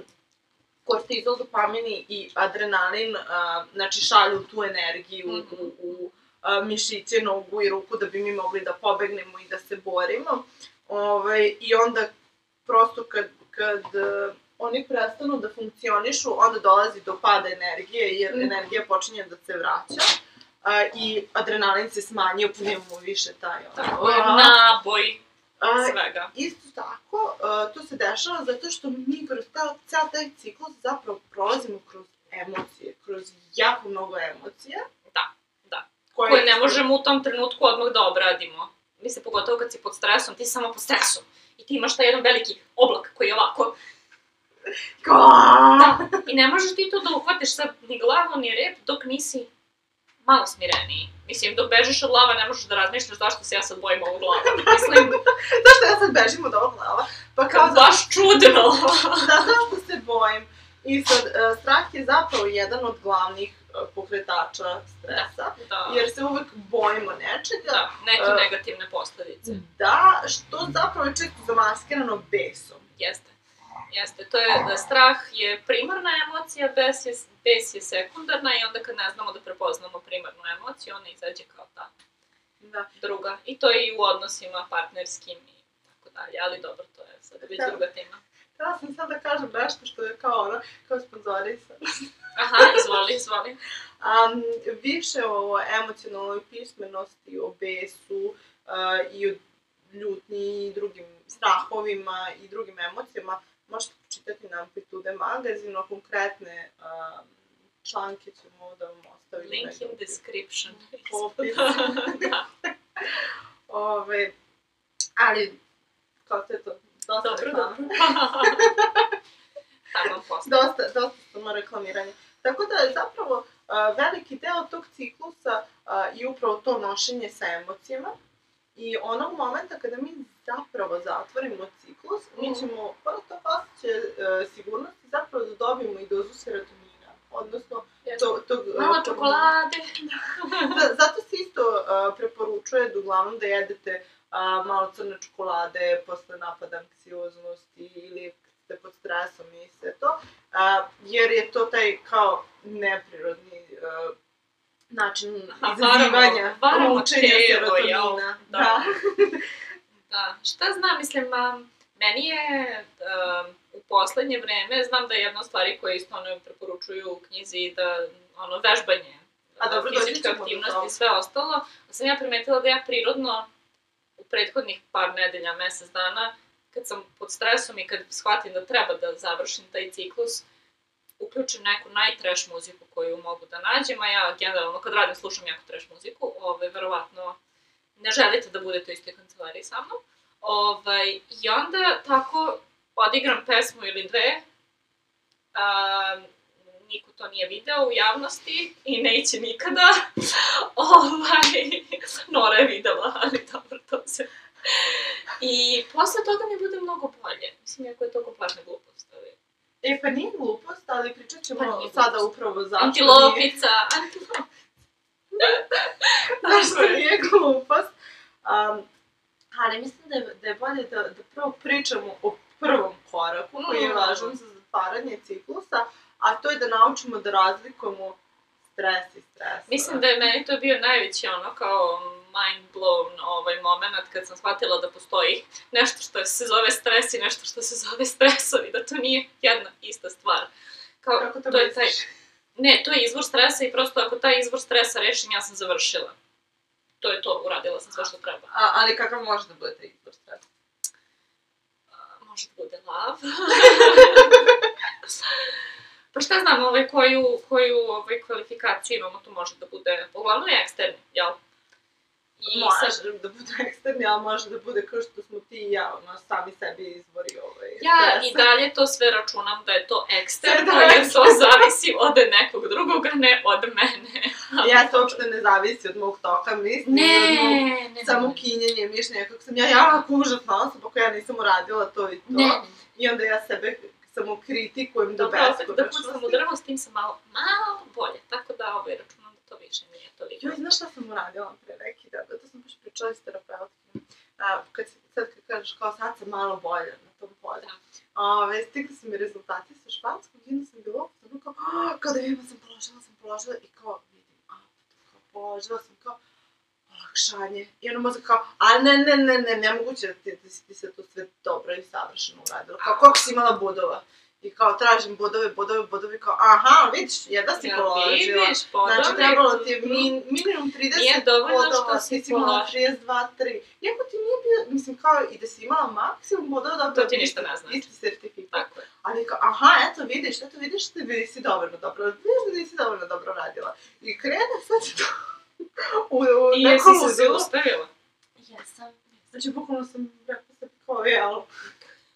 kortizol, dopamini i adrenalin, a, znači šalju tu energiju Mhm. u, u a, mišiće, nogu i ruku da bi mi mogli da pobegnemo i da se borimo. Ovaj, I onda prosto kad, kad oni prestanu da funkcionišu, onda dolazi do pada energije, jer Mhm. energija počinje da se vraća. A, I adrenalin se smanjio, nemamo više taj ono. Tako je, a, naboj a, svega. Isto tako, uh, to se dešava zato što mi kroz ta, ceo taj ciklus zapravo prolazimo kroz emocije, kroz jako mnogo emocija. Da, da. Koje, Koje ne možemo u tom trenutku odmah da obradimo. Mislim, pogotovo kad si pod stresom, ti si samo pod stresom. I ti imaš taj jedan veliki oblak koji je ovako. Da. I ne možeš ti to da uhvatiš sad ni glavu, ni rep, dok nisi malo smireniji. Mislim, dok bežiš od lava ne možeš da razmišljaš zašto se ja sad bojim ovu glavu. Mislim, Zašto ja sad bežim od ovog glava? Pa kao da, baš čudno. da, zašto se bojim? I sad, uh, strah je zapravo jedan od glavnih pokretača stresa, da, jer se uvek bojimo nečega. da, neke negativne posledice. Da, što zapravo je često zamaskirano besom. Jeste. Jeste, to je da strah je primarna emocija, bes je, bes je sekundarna i onda kad ne znamo da prepoznamo primarnu emociju, ona izađe kao ta Da. druga. I to je i u odnosima partnerskim i tako dalje, ali dobro, to je sad već Da. druga tema. Ja sam sad da kažem nešto što je kao ono, kao sponzorisano. Aha, izvoli, izvoli. Um, više o emocionalnoj pismenosti, o besu uh, i o ljutnji i drugim strahovima i drugim emocijama možete počitati na Amplitude magazinu, konkretne um, članke ćemo da vam ostavimo. Link in description. Popis. da, Ove, ali, kako je to? Dosta dobro, reklama. dobro. Tamo dosta, dosta samo reklamiranje. Tako da je zapravo uh, veliki deo tog ciklusa uh, i upravo to nošenje sa emocijama. I onog momenta kada mi zapravo zatvorimo ciklus, mi Mhm. ćemo, pored tog osjećaja uh, sigurnosti, zapravo da dobijemo i dozu serotonina. Odnosno, to, tog, uh, Malo čokolade. Da, zato se isto uh, preporučuje da uglavnom da jedete uh, malo crne čokolade posle napada anksioznosti ili ste pod stresom i sve to, uh, jer je to taj kao neprirodni uh, način izazivanja, telo, serotonina. Da. Da. Da, šta znam, mislim, um, meni je um, u poslednje vreme, znam da je jedna od stvari koje isto ono preporučuju u knjizi da ono vežbanje, A dobro, fizička aktivnost i sve ostalo, a sam ja primetila da ja prirodno u prethodnih par nedelja, mesec dana, kad sam pod stresom i kad shvatim da treba da završim taj ciklus, uključim neku najtrash muziku koju mogu da nađem, a ja generalno kad radim slušam jako trash muziku, ovaj, verovatno ne želite da budete u istoj kancelariji sa mnom. Ovaj, I onda tako odigram pesmu ili dve, a, niko to nije video u javnosti i neće nikada. ovaj, Nora je videla, ali dobro, to se... I posle toga mi bude mnogo bolje. Mislim, jako je to kompletna glupost. Ali... E, pa nije glupost, ali pričat ćemo Pa sada upravo zašto Antilopica, antilopica. zašto nije glupost. Um, ali mislim da je, da je bolje da, da prvo pričamo o prvom koraku koji je Mm. važan za zatvaranje ciklusa, a to je da naučimo da razlikujemo stres i stres. Mislim da je meni to bio najveći ono kao mind blown ovaj moment kad sam shvatila da postoji nešto što se zove stres i nešto što se zove stresovi, da to nije jedna ista stvar. Kao, Kako to, to je taj, ne, to je izvor stresa i prosto ako taj izvor stresa rešim, ja sam završila. To je to, uradila sam sve što treba. A, ali kakav može da bude taj izbor stresa? Može da bude lav. pa šta znam, ovaj, koju, koju ovaj, kvalifikaciju imamo, to može da bude, uglavnom je eksterni, jel? I može sad, da bude eksterni, ali može da bude kao što smo ti i ja, ono, sami sebi izvori ovaj ja stresa. i dalje to sve računam da je to eksterno, da jer to zavisi od nekog drugog, a ne od mene. Ja to uopšte ne zavisi od mog toka misli, Ne, od mog ne, ne. samo kinjenje mišljenja, kako sam ja jako užasna osoba koja ja nisam uradila to i to. Ne, I onda ja sebe samo kritikujem do Dobro, opet da beskonačnosti. pucam u drvo, s tim sam malo, malo bolje, tako da ovaj, računam da to više nije toliko. Joj, znaš šta sam uradila pre neki dan? To sam baš pričala s terapeutkom. A, kad, sad kad kažeš kao sad sam malo bolja na tom polju. Da. Ove, stigli su mi rezultati sa španskog i onda sam bila ono kao, "Ah, kao da ima sam položila, sam položila i kao vidim, a, kao položila sam kao, olakšanje. I ono mozak kao, a ne, ne, ne, ne, nemoguće da ti, da si ti se to sve dobro i savršeno uradila. Kao, koliko si imala bodova? I kao, tražim bodove, bodove, bodove, kao, aha, vidiš, jedna si Ja, položila. vidiš, podobne. Znači, trebalo ti je min, minimum 30 Nije dovoljno bodova, što si ti si imala položila. 32, 3. Iako ti nije bio, mislim, kao i da si imala maksimum bodova, dobro, To ti ništa ne znači. Isti sertifikat. Tako je. Ali kao, aha, eto vidiš, eto vidiš da nisi dovoljno dobro, vidiš da nisi dovoljno dobro radila. I krene sad to u, u I jesi se zaustavila? Jesam. Znači, bukvalno sam rekla sebi kao, jel,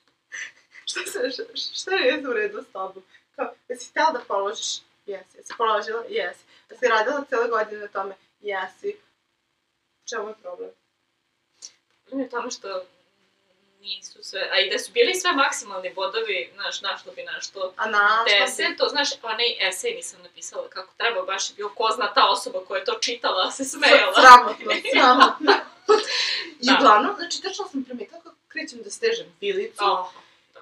šta se, šta, šta je u redu s tobom? Kao, jesi htjela da položiš? Jesi. Jesi položila? Jesi. Jesi radila cijele godine na tome? Jesi. Čemu je problem? Ne, tamo što nisu sve, a i da su bili sve maksimalni bodovi, znaš, našlo bi nešto A na deset, to znaš, onaj esej nisam napisala kako treba, baš je bio ko zna ta osoba koja je to čitala, se smejala. Sramotno, sramotno. I Da. uglavnom, znači, tačno sam primetila kako krećem da stežem vilicu. Oh,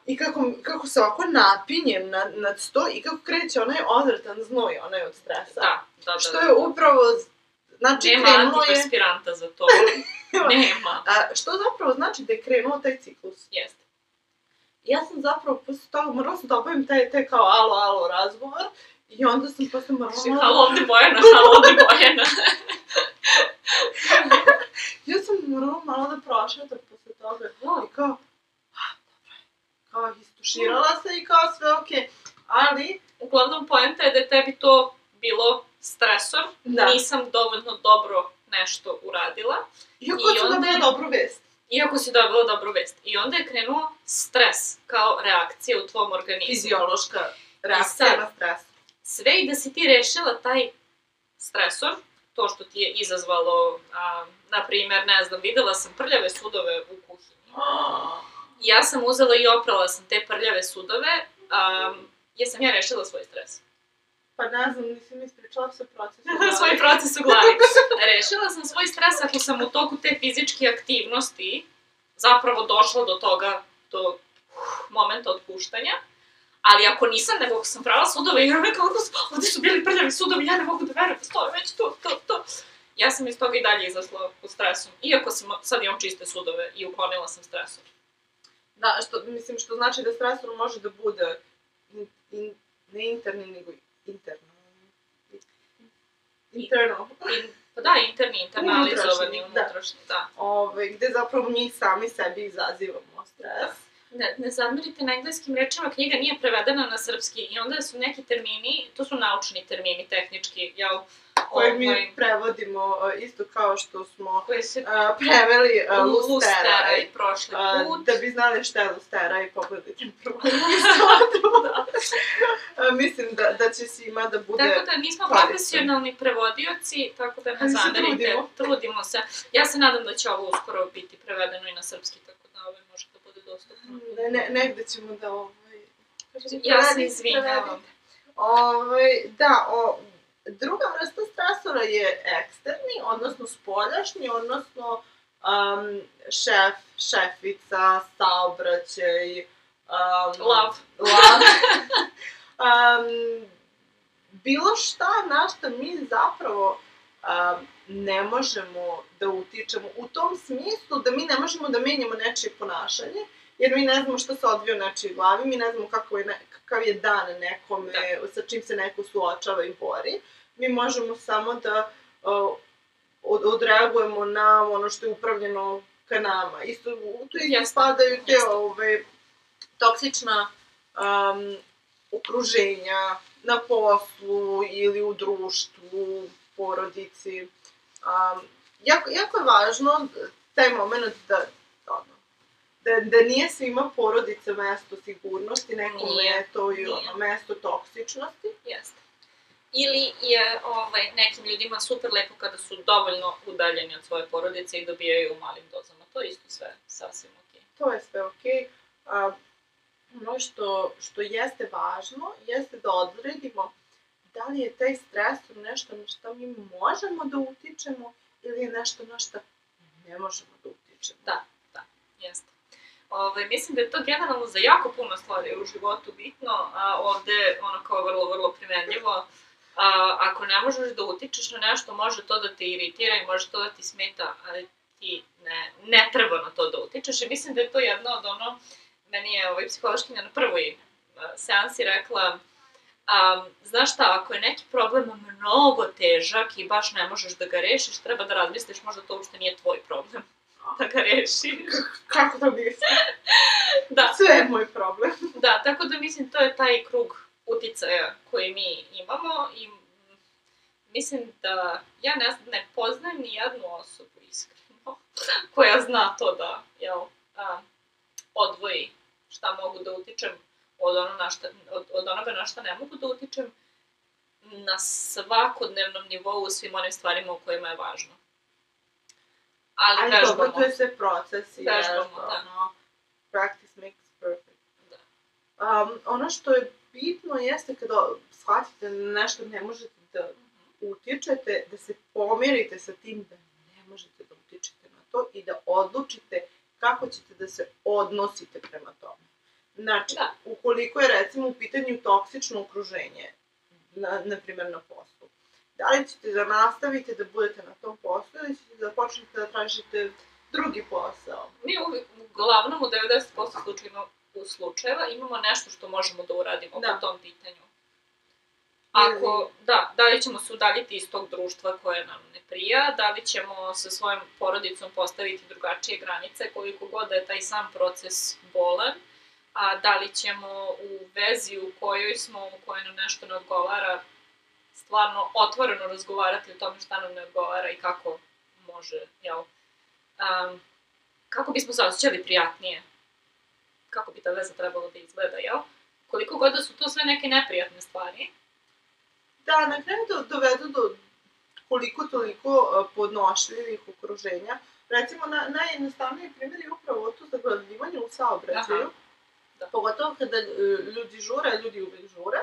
I kako, kako se ovako napinjem nad, nad sto i kako kreće onaj odvratan znoj, onaj od stresa. da, da, da. Što je upravo, znači Nema krenulo je, antiperspiranta za to. Nema. a, što zapravo znači da je krenuo taj ciklus. Jeste. Ja sam zapravo posle toga morala sam da obavim taj, taj kao alo, alo razgovor i onda sam posle morala... Znači, halo ovde Bojana, halo ovde Bojana. Ja sam morala malo da prošetam posle toga i kao, ah, dobro je. Kao istuširala se i kao sve okej. Ali, Uglavnom, poenta je da je tebi to bilo stresor, Da. nisam dovoljno dobro nešto uradila, iako I onda dobila je- dobru vest. iako si dobila dobru vest. I onda je krenuo stres kao reakcija u tvom organizmu. Fiziološka reakcija sad- na stres. Sve i da si ti rešila taj stresor, to što ti je izazvalo, a, na primer, ne znam, videla sam prljave sudove u kuhinji. Ja sam uzela i oprala sam te prljave sudove, a, jer sam ja rešila svoj stres. Pa ne znam, nisam ispričala sve proces. svoj proces u glavi. Rešila sam svoj stres ako sam u toku te fizičke aktivnosti zapravo došla do toga, do uh, momenta otpuštanja. Ali ako nisam, nego ako sam prala sudove i ono kako su, ovde su bili prljavi sudovi, ja ne mogu da verujem, to je već to, to, to. Ja sam iz toga i dalje izasla u stresu. Iako sam, sad imam čiste sudove i uklonila sam stresor. Da, što, mislim, što znači da stresor može da bude in, in, ne interni, nego interno. Internal. I, pa da, interni, internalizovani, Unutrašnji, da. da. Ove, gde zapravo mi sami sebi izazivamo stres. Ne, ne zamerite na engleskim rečima, knjiga nije prevedena na srpski i onda su neki termini, to su naučni termini, tehnički, jel? Koje Ovaj, mi prevodimo e, isto kao što smo se e, preveli e, lusteraj. lusteraj prošli A, put. da bi znali šta je lusteraj, pogledajte prvo. Da. A, Mislim da, da će svima da bude... Tako da nismo korisno. profesionalni prevodioci, tako da ne zamerite, trudimo. trudimo se. Ja se nadam da će ovo uskoro biti prevedeno i na srpski, tako da ovo može da bude dostupno. Ne, ne, negde ćemo da ovaj... Ja se izvinjavam. Ovaj, da, o, druga vrsta stresora je eksterni, odnosno spoljašnji, odnosno um, šef, šefica, saobraćaj, um, Love. Love. um, bilo šta na što mi zapravo um, ne možemo da utičemo u tom smislu da mi ne možemo da menjamo nečije ponašanje, jer mi ne znamo šta se odvija u nečijoj glavi, mi ne znamo kako je ne, kakav je dan nekome, sa čim se neko suočava i bori. Mi možemo samo da uh, od, odreagujemo na ono što je upravljeno ka nama. Isto, u to isto Jeste, spadaju te jeste. ove, toksična um, okruženja na poslu ili u društvu, porodici. Um, jako, jako je važno taj moment da, da, da nije svima porodica mesto sigurnosti, nekome Nije, je to i ono, mesto toksičnosti. Jeste. Ili je ovaj, nekim ljudima super lepo kada su dovoljno udaljeni od svoje porodice i dobijaju u malim dozama. To je isto sve sasvim okej. To je sve okej. A, ono što, što jeste važno, jeste da odredimo da li je taj stresor nešto na što mi možemo da utičemo ili je nešto na što ne možemo da utičemo. Da. Jeste. Ovaj, mislim da je to generalno za jako puno stvari u životu bitno, a ovde ono kao vrlo, vrlo primenljivo. A, ako ne možeš da utičeš na nešto, može to da te iritira i može to da ti smeta, ali ti ne, ne treba na to da utičeš. I mislim da je to jedno od ono, meni je ovaj psihološkinja na prvoj seansi rekla, um, znaš šta, ako je neki problem mnogo težak i baš ne možeš da ga rešiš, treba da razmisliš, možda to uopšte nije tvoj problem da ga rešiš. Kako to bi da. Sve je moj problem. Da, tako da mislim to je taj krug uticaja koji mi imamo i mislim da ja ne, ne poznajem ni jednu osobu iskreno koja zna to da, jel, a, odvoji šta mogu da utičem od, ono na šta, od, od onoga na šta ne mogu da utičem na svakodnevnom nivou u svim onim stvarima u kojima je važno. Ali, Ali vežbamo. dobro, to je sve proces i Vežbamo, vežba, da. ono, practice makes perfect. Da. Um, ono što je bitno jeste kada shvatite da nešto ne možete da utičete, da se pomirite sa tim da ne možete da utičete na to i da odlučite kako ćete da se odnosite prema tome. Znači, Da. ukoliko je recimo u pitanju toksično okruženje, na, na primjer na poslu, da li ćete da nastavite da budete na tom poslu ili ćete da počnete da tražite drugi posao? Mi uglavnom u 90% slučajeva, u slučajeva imamo nešto što možemo da uradimo Da. po tom pitanju. Ako, da, da li ćemo se udaljiti iz tog društva koje nam ne prija, da li ćemo sa svojom porodicom postaviti drugačije granice, koliko god da je taj sam proces bolan, a da li ćemo u vezi u kojoj smo, u kojoj nam nešto ne odgovara, stvarno otvoreno razgovarati o tome šta nam ne odgovara i kako može, jel, um, kako bismo se osjećali prijatnije, kako bi ta veza trebalo da izgleda, jel? Koliko god da su to sve neke neprijatne stvari, Da, na kraju do, dovedu do koliko toliko podnošljivih okruženja. Recimo, na, najjednostavniji primjer je upravo to zaglavljivanje u saobraćaju. Aha. Da. Pogotovo kada uh, ljudi žure, ljudi uvek žure,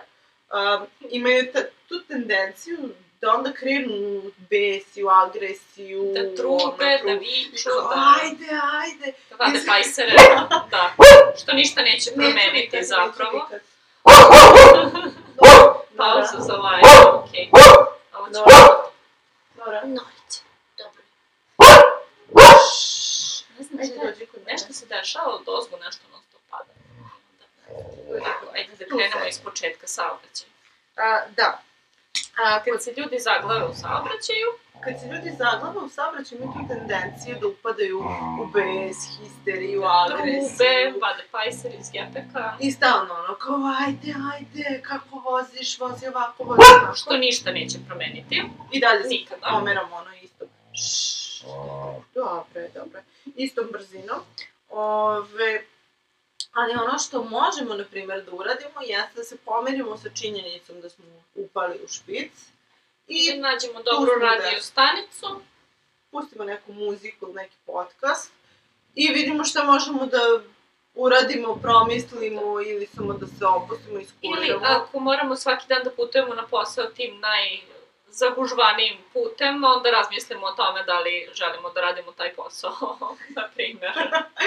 um, imaju ta, tu tendenciju da onda krenu u bes i u agresiju. da trube, ono, da viču, da, Ajde, ajde. da vade pajsere, da, što ništa neće promeniti nikad, zapravo. Pauza za live, okej. Ovo ću... Dobro. Dobro. Ne znam Ajde, šta je, nešto se dešava od ozgo, nešto. Ајде да кренеме из почетка саобраќај. Да. А, кога се луѓе заглава у саобраќају, кога се луѓе заглава у саобраќај имаат тенденција да упадају у бес, хистерију, агресија. Трубе, ваде па да пајсер из гепека. И стално оно, као, ајде, ајде, како возиш, вози овако, вози овако. Што ништа неќе променити. И дали никада. Померам оно исто. Шш. Добре, Исто брзино. Ове, ali ono što možemo, na primjer, da uradimo jeste da se pomerimo sa činjenicom da smo upali u špic I i nađemo dobru smo radio stanicu, pustimo neku muziku, neki podcast i vidimo šta možemo da uradimo, promislimo ili samo da se opustimo i ili skuramo. ako moramo svaki dan da putujemo na posao tim najzagužvanijim putem, onda razmislimo o tome da li želimo da radimo taj posao, na primjer.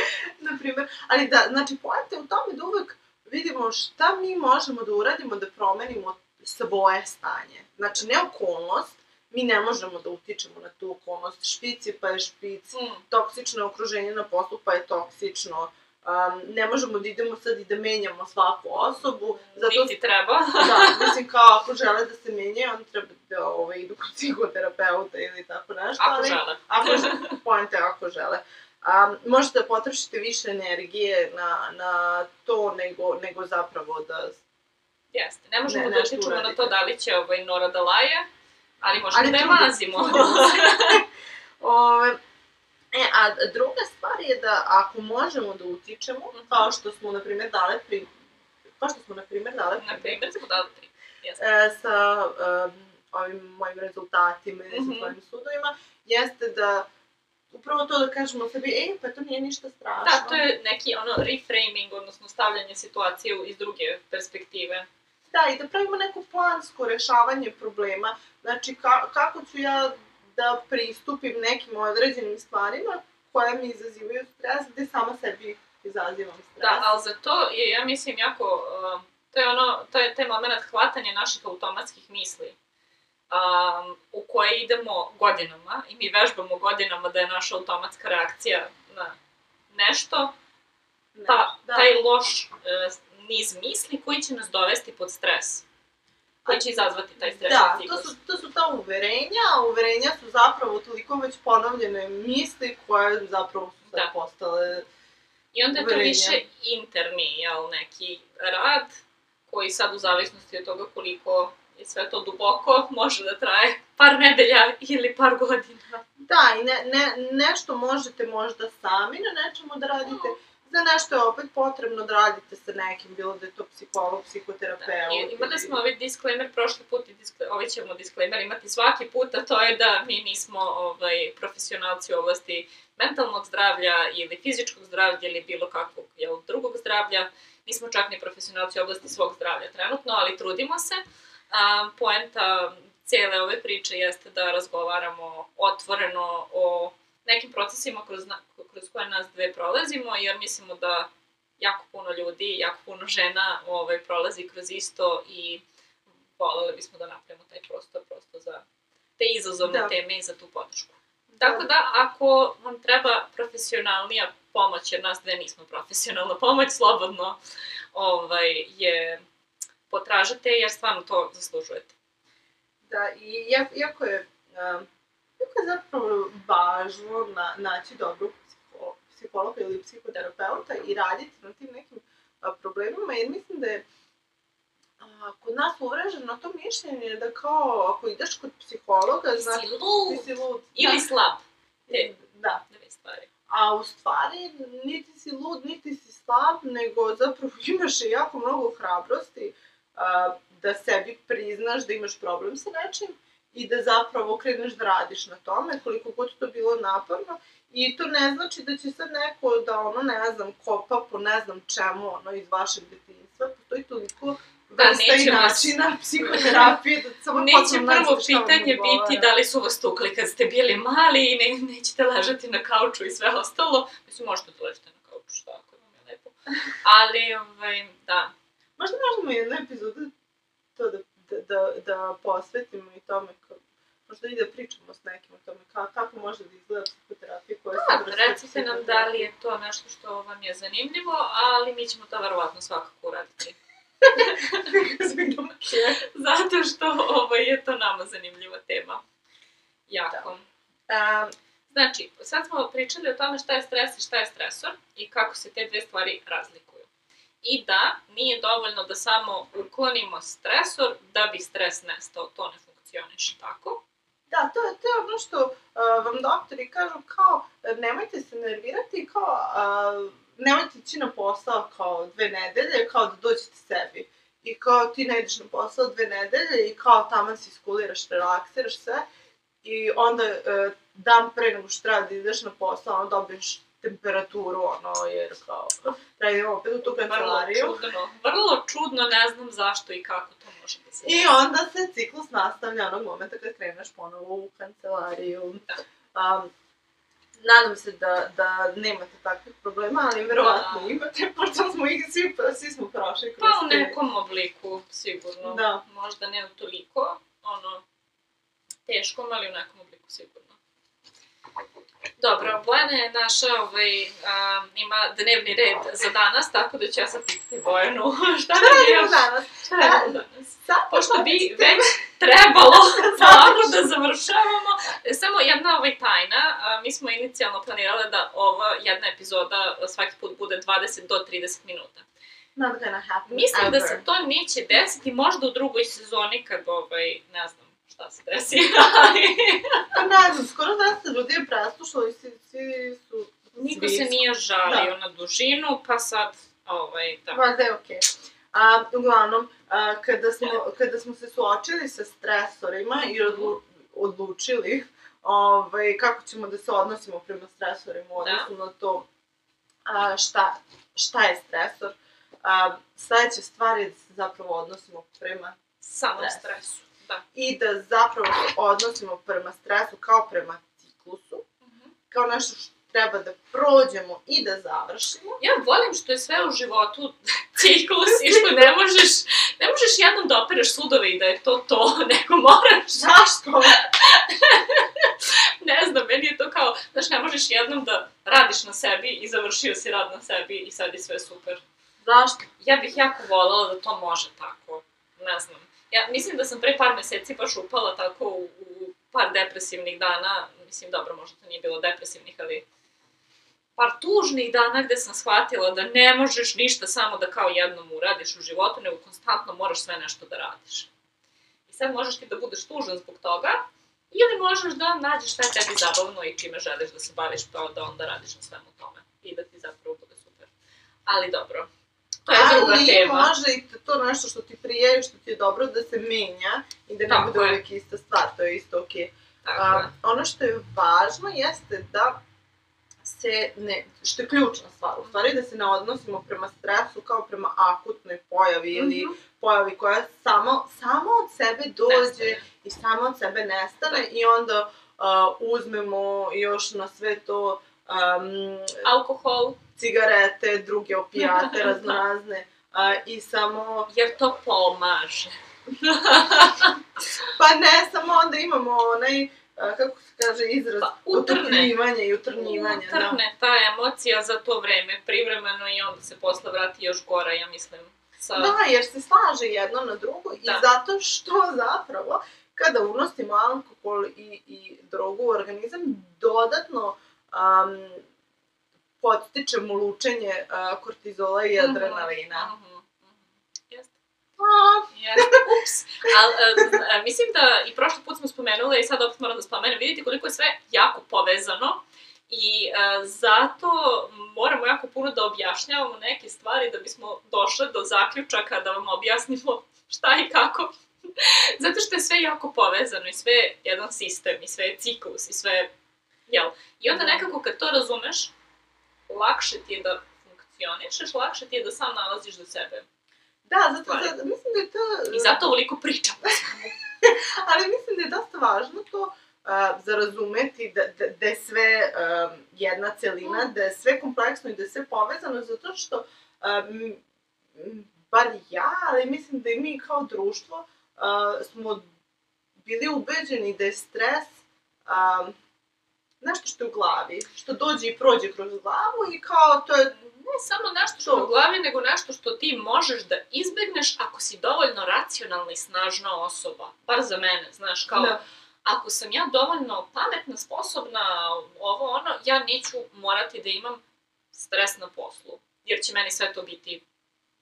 na primjer. Ali da, znači, poenta je u tome da uvek vidimo šta mi možemo da uradimo da promenimo svoje stanje. Znači, ne okolnost, mi ne možemo da utičemo na tu okolnost. Špic je pa je špic, Mm. toksično okruženje na poslu pa je toksično. Um, ne možemo da idemo sad i da menjamo svaku osobu, zato Niti treba. da, mislim kao ako žele da se menjaju, on treba da ovaj, idu kod psihoterapeuta ili tako nešto. Ako ali, žele. Ako je ako žele. Um, možete da potrošite više energije na, na to nego, nego zapravo da... Jeste, ne možemo Ne, da utičemo na to da li će ovaj Nora da laje, ali možemo Ali da je mazimo. Ove, e, a druga stvar je da ako možemo da utičemo, Mhm. kao što smo, na primjer, dale pri... Kao što smo, na primjer, dale na primjer, smo dali tri. Jeste. e, sa um, ovim mojim rezultatima ili Mhm. sa svojim sudovima, jeste da upravo to da kažemo sebi, ej, pa to nije ništa strašno. Da, to je neki ono reframing, odnosno stavljanje situacije iz druge perspektive. Da, i da pravimo neko plansko rešavanje problema. Znači, ka, kako ću ja da pristupim nekim određenim stvarima koje mi izazivaju stres, gde sama sebi izazivam stres. Da, ali za to je, ja mislim, jako, uh, to je ono, to je taj moment hvatanja naših automatskih misli, um, u koje idemo godinama i mi vežbamo godinama da je naša automatska reakcija na nešto, Ne, ta, da. taj loš uh, niz misli koji će nas dovesti pod stres. Koji će izazvati taj stres. Da, to su, to su ta uverenja, a uverenja su zapravo toliko već ponovljene misli koje zapravo su Da. postale... I onda je to više interni, jel, neki rad, koji sad u zavisnosti od toga koliko je sve to duboko, može da traje par nedelja ili par godina. Da, i ne, ne, nešto možete možda sami na nečemu da radite, za nešto je opet potrebno da radite sa nekim, bilo da je to psiholog, psihoterapeut. I, imali smo ovaj disclaimer prošli put i diskle, ovaj ćemo disclaimer imati svaki put, a to je da mi nismo ovaj, profesionalci u oblasti mentalnog zdravlja ili fizičkog zdravlja ili bilo kakvog jel, drugog zdravlja. Nismo čak ni profesionalci u oblasti svog zdravlja trenutno, ali trudimo se. A, poenta cele ove priče jeste da razgovaramo otvoreno o nekim procesima kroz, na, kroz koje nas dve prolazimo, jer mislimo da jako puno ljudi, jako puno žena ovaj, prolazi kroz isto i voljeli bismo da napravimo taj prostor prosto za te izazovne Da. teme i za tu podršku. Tako da, ako vam treba profesionalnija pomoć, jer nas dve nismo profesionalna pomoć, slobodno ovaj, je potražite, jer stvarno to zaslužujete. Da, i jako je, um, jako je zapravo važno na, naći dobrog psiho, psihologa ili psihoterapeuta i raditi na tim nekim a, problemima, jer mislim da je a, kod nas uvreženo to mišljenje da kao ako ideš kod psihologa, Ti znači si lud ti si lud. ili Da. slab, te Da, dve stvari. a u stvari niti si lud, niti si slab, nego zapravo imaš i jako mnogo hrabrosti a, da sebi priznaš da imaš problem sa nečim i da zapravo kreneš da radiš na tome, koliko god to bilo naporno. I to ne znači da će sad neko da ono, ne znam, kopa po ne znam čemu, ono, iz vašeg detinjstva. Postoji toliko Da, vrsta i neće vas- načina psihoterapije da samo Neće prvo pitanje biti da li su vas tukli kad ste bili mali i ne, nećete ležati na kauču i sve ostalo. Mislim, možete da ležete na kauču, šta ako vam je lepo. Ali, ovaj, da. Možda možemo jednu epizodu to da, da, da, da posvetimo i tome, kao, možda i da pričamo s nekim o tome ka, kako može da izgleda psihoterapija koja Da, se vrsti recite nam da li je to nešto što vam je zanimljivo, ali mi ćemo to verovatno svakako uraditi. Zato što ovaj, je to nama zanimljiva tema. Jako. Um, Znači, sad smo pričali o tome šta je stres i šta je stresor i kako se te dve stvari razlikuju. I da, nije dovoljno da samo uklonimo stresor da bi stres nestao, to ne funkcioniše tako. da, to je, to je ono što uh, vam doktori kažu kao, nemojte se nervirati, kao, uh, nemojte ići na posao kao dve nedelje, kao da dođete sebi. I kao ti ne ideš na posao dve nedelje i kao tamo se iskuliraš, relaksiraš sve. I onda uh, dan pre nego što treba da ideš na posao, ono dobiješ temperaturu, ono, jer kao, treba idemo opet u tu Vrlo kancelariju. čudno, vrlo čudno, ne znam zašto i kako to može da se I onda se ciklus nastavlja onog momenta kad kreneš ponovo u kancelariju. Da. Um, nadam se da, da nemate takvih problema, ali verovatno Da. imate, pošto smo ih svi, svi smo prošli kroz Pa u nekom obliku, sigurno. Da. Možda ne toliko, ono, teškom, ali u nekom obliku sigurno. Dobro, Bojana je naša, ovaj, a, ima dnevni red za danas, tako da ću ja sad pitati Bojanu šta je radimo danas? šta radimo danas. Sad Pošto bi već trebalo polako da završavamo, e, samo jedna ovaj tajna, a, mi smo inicijalno planirale da ova jedna epizoda svaki put bude 20 do 30 minuta. Not gonna happen Mislim da ever. se to neće desiti možda u drugoj sezoni kad ovaj, ne znam šta se desi, ali Pa ne znam, skoro da se ljudi je preslušalo i svi, svi su... niko svi se nije žalio na dužinu, pa sad, ovaj, da. Valjda je okej. A, uglavnom, a, kada, smo, kada smo se suočili sa stresorima i odlu, odlučili ovaj, kako ćemo da se odnosimo prema stresorima u Da. na to a, šta, šta je stresor, a, sledeća stvar je da se zapravo odnosimo prema Samom Stres. stresu, da. i da zapravo se odnosimo prema stresu kao prema ciklusu, kao nešto što treba da prođemo i da završimo. Ja volim što je sve u životu ciklus i što ne možeš, ne možeš jednom da opereš sudove i da je to to, nego moraš... Zašto? ne znam, meni je to kao, znaš, ne možeš jednom da radiš na sebi i završio si rad na sebi i sad je sve super. Zašto? Ja bih jako volela da to može tako, ne znam. Ja mislim da sam pre par meseci baš upala tako u, u par depresivnih dana, mislim, dobro, možda to nije bilo depresivnih, ali par tužnih dana gde sam shvatila da ne možeš ništa samo da kao jednom uradiš u životu, nego konstantno moraš sve nešto da radiš. I sad možeš ti da budeš tužan zbog toga, ili možeš da nađeš šta je tebi zabavno i čime želiš da se baviš, pa da onda radiš na svemu tome. I da ti zapravo bude super. Ali dobro, to je druga Ali tema. može i to nešto što ti prije, što ti je dobro da se menja i da ne Tako bude je. uvijek ista stvar, to je isto okej. Tako A, je. ono što je važno jeste da se ne, što je ključna stvar, u stvari da se ne odnosimo prema stresu kao prema akutnoj pojavi ili Mhm. pojavi koja samo, samo od sebe dođe Nestane. i samo od sebe nestane Da. i onda uh, uzmemo još na sve to um, Alkohol, cigarete, druge opijate Da. raznorazne a, i samo, jer to pomaže. pa ne, samo onda imamo onaj, a, kako se kaže izraz, Pa, utrne. utopljivanje i utrnjivanje. Da. Utrne ta emocija za to vreme, privremeno i onda se posle vrati još gora, ja mislim. Sa... Da, jer se slaže jedno na drugo i Da. zato što zapravo kada unosimo alkohol i, i drogu u organizam, dodatno um, podstičemo lučenje uh, kortizola i adrenalina. Mhm, mhm. Jeste. A, Jeste, ups. Ali, uh, mislim da i prošli put smo spomenule i sad opet moram da spomenem, vidite koliko je sve jako povezano i uh, zato moramo jako puno da objašnjavamo neke stvari da bismo došle do zaključaka da vam objasnimo šta i kako. Zato što je sve jako povezano i sve je jedan sistem i sve je ciklus i sve je, jel? I onda Da. nekako kad to razumeš, lakše ti je da funkcionišeš, lakše ti je da sam nalaziš za sebe. Da, zato, Stvari. zato, mislim da je to... I zato ovoliko pričam. Ali mislim da je dosta važno to uh, za razumeti da, da, da je sve um, jedna celina, da je sve kompleksno i da je sve povezano, zato što um, bar ja, ali mislim da i mi kao društvo uh, smo bili ubeđeni da je stres um, nešto što je u glavi, što dođe i prođe kroz glavu i kao to je Ne samo nešto što je u glavi, nego nešto što ti možeš da izbegneš ako si dovoljno racionalna i snažna osoba. Bar za mene, znaš, kao... Da. Ako sam ja dovoljno pametna, sposobna, ovo ono, ja neću morati da imam stres na poslu. Jer će meni sve to biti...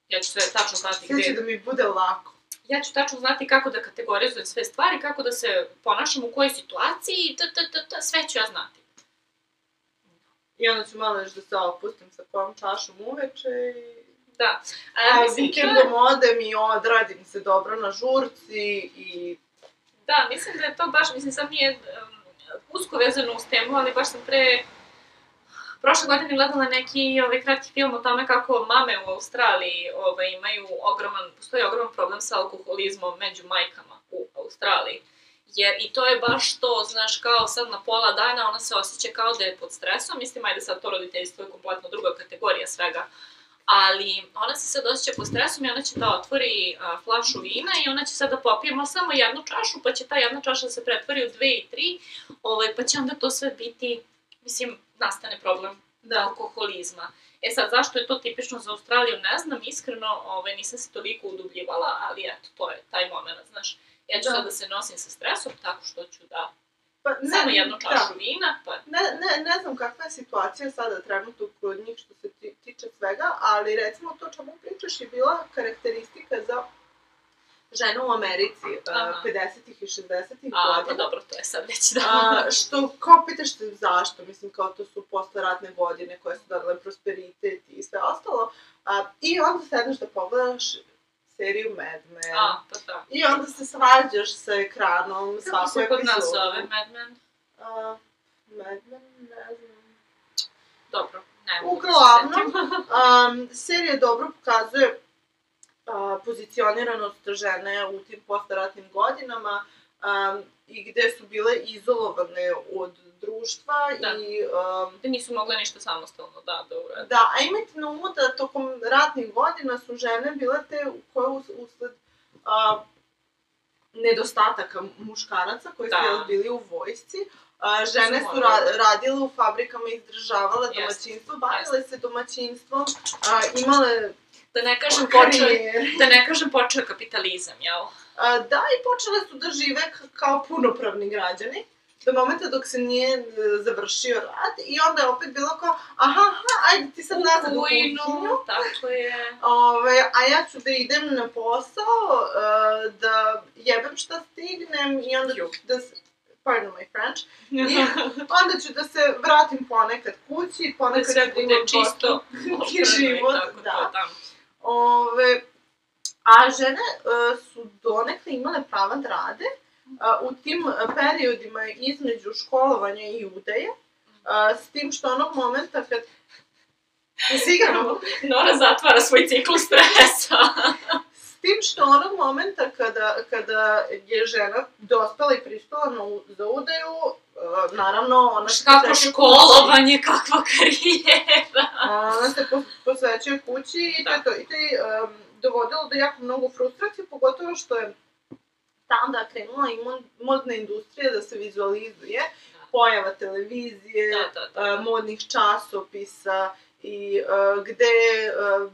Ja ću sve tačno znati sve će gde... da mi bude lako. Ja ću tačno znati kako da kategorizujem sve stvari, kako da se ponašam u kojoj situaciji, t, t, t, t, sve ću ja znati. I onda ću malo još da se opustim sa kojom čašom uveče i... Da. A, A, mislim, to je- vikendom odem i odradim se dobro na žurci i... Da, mislim da je to baš, mislim sad nije um, usko vezano uz temu, ali baš sam pre prošle godine gledala neki ovaj, kratki film o tome kako mame u Australiji ovaj, imaju ogroman, postoji ogroman problem sa alkoholizmom među majkama u Australiji. Jer i to je baš to, znaš, kao sad na pola dana ona se osjeća kao da je pod stresom, mislim, ajde sad to roditeljstvo je kompletno druga kategorija svega, ali ona se sad osjeća pod stresom i ona će da otvori a, flašu vina i ona će sad da popije ma samo jednu čašu, pa će ta jedna čaša da se pretvori u dve i tri, ovaj, pa će onda to sve biti, mislim, nastane problem Da. alkoholizma. E sad, zašto je to tipično za Australiju, ne znam, iskreno, ovaj, nisam se toliko udubljivala, ali eto, to je taj moment, znaš. Ja ću Da. sad da se nosim sa stresom tako što ću da Pa, samo jednu čašu Da. vina, pa Ne, ne, ne znam kakva je situacija sada trenutno kod njih što se ti, tiče svega, ali recimo to čemu pričaš je bila karakteristika za žene u Americi Aha. uh, 50-ih i 60-ih A, pa godina. dobro, to je sad već da... A, što, kao pitaš se zašto, mislim kao to su posle ratne godine koje su donale prosperitet i sve ostalo. A, I onda sedneš da pogledaš seriju Mad Men. A, pa da. I onda se svađaš sa ekranom Kako svaku se kod nas epizodu. zove Mad Men? A, Mad Men, ne znam. Dobro, ne mogu da Uglavnom, um, serija dobro pokazuje uh, pozicioniranost žene u tim postaratnim godinama, um, i gde su bile izolovane od društva Da. i um, Da nisu mogle ništa samostalno, da, da urade. Da, a imajte na umu da tokom ratnih godina su žene bile te koje us- usled a, nedostataka muškaraca koji Da. su bili u vojsci, a, žene Su ra radile u fabrikama izdržavale domaćinstvo, bavile se domaćinstvom, a, imale Da ne kažem počeo, da ne kažem počeo kapitalizam, jel? A, da, i počele su da žive kao punopravni građani do momenta dok se nije e, završio rat i onda je opet bilo kao, aha, aha, ajde ti sad nazad u kuhinju, Kuinu, tako je. Ove, a ja ću da idem na posao, uh, da jebem šta stignem i onda ću da se, pardon my French, i onda ću da se vratim ponekad kući, da ponekad sve ću da imam čisto, život, tako da. to tamo. Ove, a žene uh, su donekle imale prava da rade uh, u tim periodima između školovanja i udaje, uh, s tim što onog momenta kad se igramo, Nora zatvara svoj ciklus stresa. S tim što onog momenta kada, kada je žena dospela i pristala na, za udaju, naravno ona se Kako školovanje, kakva karijera. Ona se po- posvećuje kući i to je to. I to je um, dovodilo do jako mnogo frustracije, pogotovo što je tada krenula i mod- modna industrija da se vizualizuje, pojava televizije, Da, da, da. uh, modnih časopisa i uh, gde uh,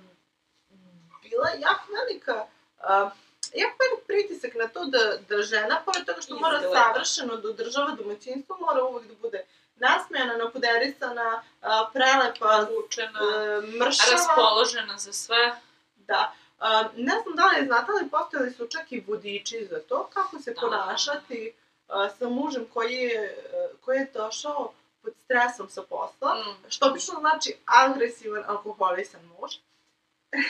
bila jako velika uh, jako velik pritisak na to da, da žena, pored toga što mora savršeno da održava domaćinstvo, mora uvek da bude nasmejana, napoderisana, uh, prelepa, Učena, uh, mršava. raspoložena za sve. Da. Ne znam da li je znate, ali postojali su čak i vodiči za to, kako se Da. ponašati sa mužem koji je, uh, koji je došao pod stresom sa posla, Mm. što obično znači agresivan, alkoholisan muž.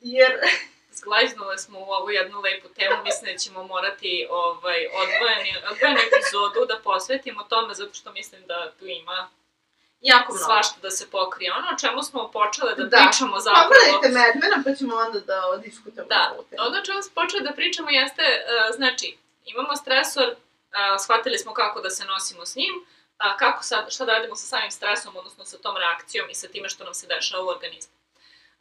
Jer, Zglajznule smo u ovu jednu lepu temu, mislim da ćemo morati ovaj, odvojeni, odvojenu epizodu da posvetimo tome, zato što mislim da tu ima jako mnogo. svašta da se pokrije. Ono o čemu smo počele da, Da. pričamo zapravo... Pogledajte Medmena, pa ćemo onda da diskutamo Da, ono o čemu smo počeli da pričamo jeste, uh, znači, imamo stresor, uh, shvatili smo kako da se nosimo s njim, a kako sad, šta da radimo sa samim stresom, odnosno sa tom reakcijom i sa time što nam se dešava u organizmu.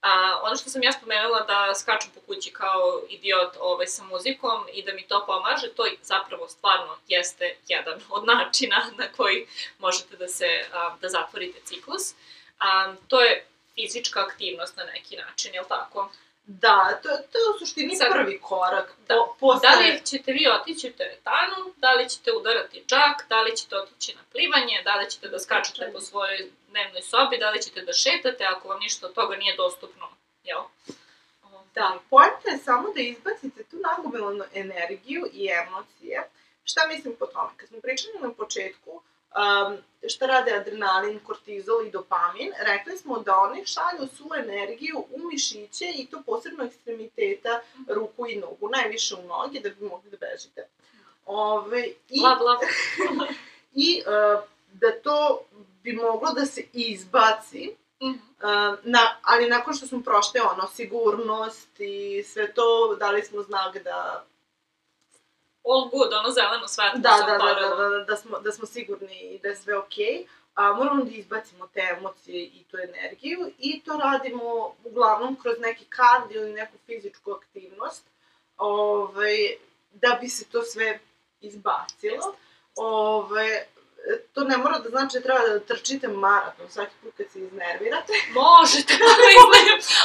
A, ono što sam ja spomenula da skačem po kući kao idiot ovaj, sa muzikom i da mi to pomaže, to zapravo stvarno jeste jedan od načina na koji možete da se, a, da zatvorite ciklus. A, to je fizička aktivnost na neki način, je li tako? Da, to, to je u suštini Sad- prvi korak. Da. Po, posle... Da li ćete vi otići u teretanu, da li ćete udarati džak, da li ćete otići na plivanje, da li ćete da skačete po svojoj dnevnoj sobi, da li ćete da šetate ako vam ništa od toga nije dostupno, jel? Da, poenta je samo da izbacite tu nagomilanu energiju i emocije. Šta mislim po tome? Kad smo pričali na početku um, šta rade adrenalin, kortizol i dopamin, rekli smo da oni šalju svu energiju u mišiće i to posebno ekstremiteta ruku i nogu, najviše u noge da bi mogli da bežite. Ove, i, Bla, bla. I uh, da to bi moglo da se izbaci Mhm. Uh, na, ali nakon što smo prošli ono, sigurnost i sve to, dali smo znak da, All good, ono zeleno svetlo da, da, da, da, upalilo. da, da, smo, da smo sigurni i da je sve okej. A moramo da izbacimo te emocije i tu energiju i to radimo uglavnom kroz neki kardio ili neku fizičku aktivnost ovaj, da bi se to sve izbacilo. Jeste. Ove, to ne mora da znači da treba da trčite maraton svaki put kad se iznervirate. Možete,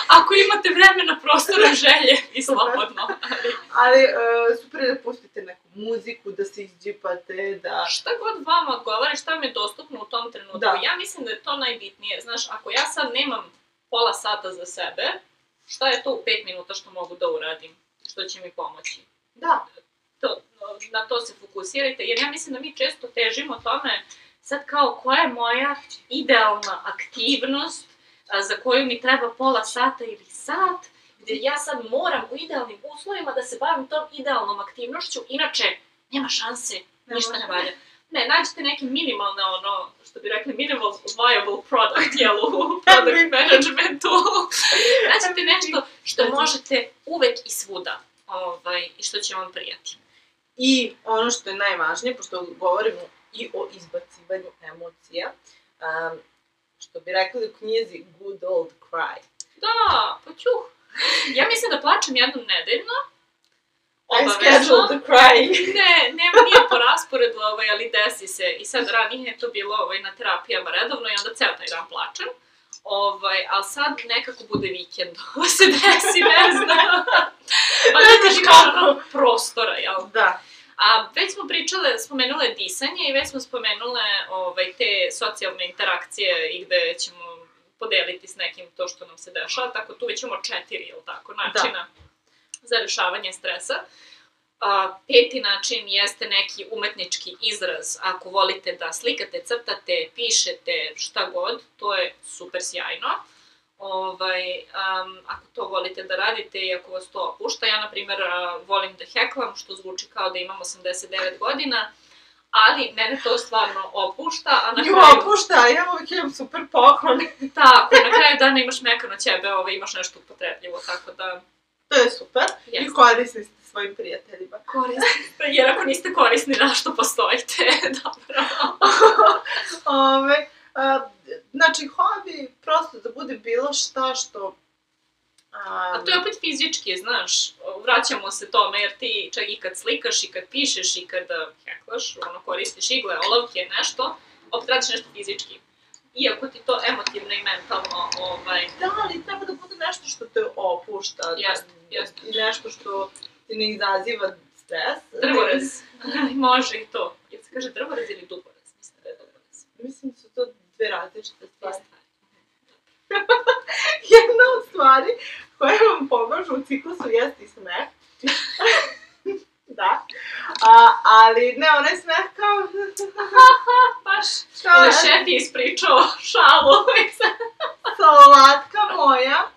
ako imate vremena, prostora, želje i slobodno. Ali uh, super da pustite neku muziku, da se izđipate, da... šta god vama odgovara šta mi je dostupno u tom trenutku. Da. Ja mislim da je to najbitnije. Znaš, ako ja sad nemam pola sata za sebe, šta je to u pet minuta što mogu da uradim? Što će mi pomoći? Da, To, na to se fokusirajte, jer ja mislim da mi često težimo tome sad kao koja je moja idealna aktivnost a, za koju mi treba pola sata ili sat, gde ja sad moram u idealnim uslovima da se bavim tom idealnom aktivnošću, inače nema šanse, ništa ne valja. Ne, nađite neki minimalne, ono, što bi rekli, minimal viable product, jel, u product managementu. nađite nešto što možete uvek i svuda, ovaj, i što će vam prijati. I ono što je najvažnije, pošto govorimo i o izbacivanju emocija, um, što bi rekli u knjizi Good Old Cry. Da, pa ćuh. Ja mislim da plačem jednom nedeljno. I scheduled the cry. Ne, ne, nije po rasporedu, ovaj, ali desi se. I sad ranije je to bilo ovaj, na terapijama redovno i onda ceo taj dan plačem. Ovaj, ali sad nekako bude vikend, ovo se desi, ne znam. Pa Ne znaš kako. prostora, jel? Da. A već smo pričale, spomenule disanje i već smo spomenule ovaj, te socijalne interakcije i gde ćemo podeliti s nekim to što nam se dešava, tako tu već imamo četiri, jel tako, načina za rešavanje stresa. A, peti način jeste neki umetnički izraz. Ako volite da slikate, crtate, pišete, šta god, to je super sjajno. Ovaj, um, ako to volite da radite i ako vas to opušta, ja, na primjer, a, volim da heklam, što zvuči kao da imam 89 godina, ali mene to stvarno opušta, a na kraju... opušta, ja uvijek imam super poklon. Tako, na kraju dana imaš mekano ćebe, ovaj, imaš nešto upotrebljivo, tako da... To je super. I Jeste. korisni ste svojim prijateljima. Korisni. Jer ako niste korisni, na što postojite? Dobro. Ove, a, znači, hobi prosto da bude bilo šta što... A, to je opet fizički, znaš, vraćamo se tome, jer ti čak i kad slikaš, i kad pišeš, i kad uh, heklaš, ono, koristiš igle, olovke, nešto, opet radiš nešto fizički. Iako ti to emotivno i mentalno, ovaj, Da, ali treba da bude nešto što te opušta. Jeste, da- jeste. I nešto što ti ne izaziva stres. drvorez. Može i to. Jel se kaže drvorez ili duborez? Mislim da je drvorez. Mislim da su to dve različite stvari. Jedna od stvari koje vam pomažu u ciklusu jeste i smeh. da. A, ali ne, onaj smeh kao... Baš. kao Ovaj šef je ispričao šalu. Salatka moja.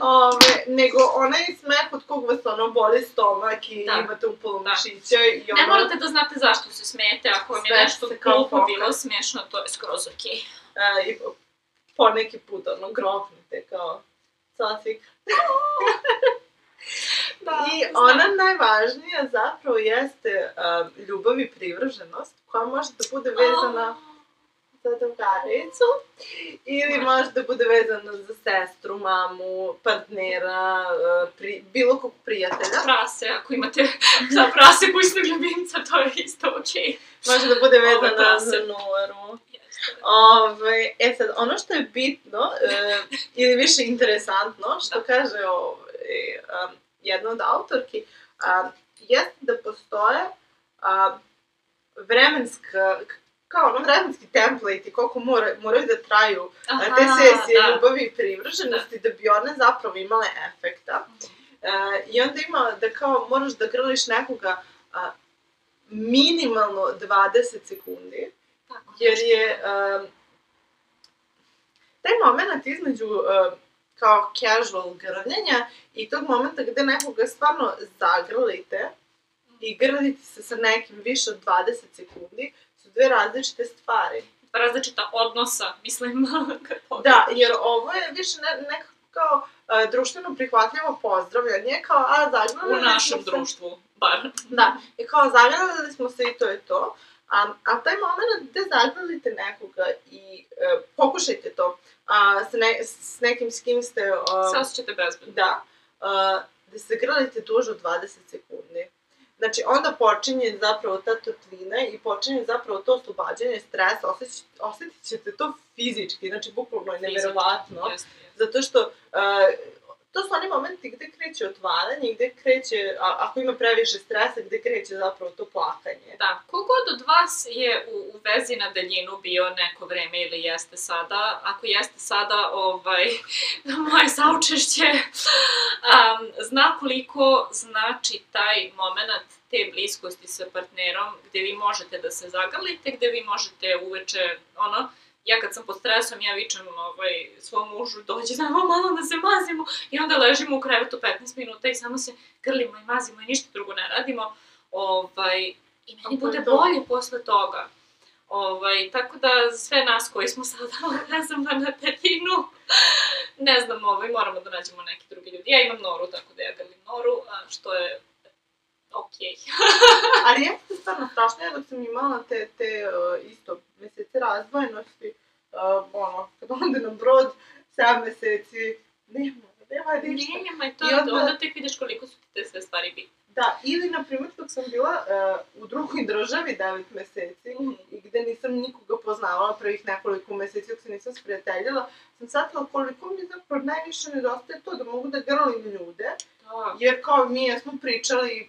Ove, nego onaj smeh od kog vas ono boli stomak i Da. imate upolu Da. mišića i ono... Ne morate da znate zašto se smijete, ako vam je nešto glupo bilo smiješno, to je skroz okej. E, I po- poneki put ono groknete kao cacik. Da, I znam. ona najvažnija zapravo jeste um, ljubav i privrženost koja može da bude vezana za drugaricu ili Može. da bude vezana za sestru, mamu, partnera, uh, pri, bilo kog prijatelja. prase, ako imate za prase kućnog ljubimca, to je isto okej. Može da bude prase. za. Jeste. Ove, e sad, ono što je bitno, e, ili više interesantno, što Da. kaže ove, um, jedna od autorki, a, jeste da postoje a, vremenska, kao ono vremenski template i koliko mora, moraju da traju a, te sesije da. ljubavi i privrženosti da. bi one zapravo imale efekta. E, I onda ima da kao moraš da grliš nekoga a, minimalno 20 sekundi, Tako, jer je um, taj moment između um, kao casual grljenja i tog momenta gde nekoga stvarno zagrlite i grlite se sa nekim više od 20 sekundi dve različite stvari. različita odnosa, mislim. Da, jer ovo je više ne, nekako kao uh, društveno prihvatljivo pozdravljanje, kao a zagrlili U našem smo se- društvu, bar. Da, i kao zagrlili smo se i to je to. A, a taj moment gde zagrlite nekoga i e, pokušajte to a, s, ne, s nekim s kim ste... A, Se osjećate bezbedno. da, a, da se grlite duže od 20 sekundi. Znači, onda počinje zapravo ta toplina i počinje zapravo to oslobađanje stresa, osjetit, osjetit ćete to fizički, znači bukvalno je neverovatno. Zato što uh, to su oni momenti gde kreće otvaranje, gde kreće, a, ako ima previše stresa, gde kreće zapravo to plakanje. Da, kogod od vas je u, u vezi na daljinu bio neko vreme ili jeste sada, ako jeste sada, ovaj, moje saučešće um, zna koliko znači taj moment te bliskosti sa partnerom, gde vi možete da se zagrlite, gde vi možete uveče, ono, ja kad sam pod stresom, ja vičem ovaj, svom mužu, dođi znamo malo da se mazimo, i onda ležimo u krevetu 15 minuta i samo se grlimo i mazimo i ništa drugo ne radimo, ovaj, i meni bude bolje posle toga. Ovaj, tako da sve nas koji smo sada, ne znam, na daljinu, ne znam, ovaj, moramo da nađemo neki drugi ljudi. Ja imam noru, tako da ja grlim noru, što je okej. ali jeste stvarno strašno, ja dok sam imala te, te uh, isto mesece razdvojenosti, uh, ono, kad onda na brod, 7 meseci, nema, nema ništa. Nema, i to, I onda- onda... tek vidiš koliko su ti te sve stvari bitne. Da, ili, na primjer, dok sam bila uh, u drugoj državi 9 meseci, Mhm. i gde nisam nikoga poznavala prvih nekoliko meseci dok se nisam sprijateljila, sam shvatila koliko mi zapravo najviše nedostaje to da mogu da grlim ljude, Da. jer kao mi jesmo pričali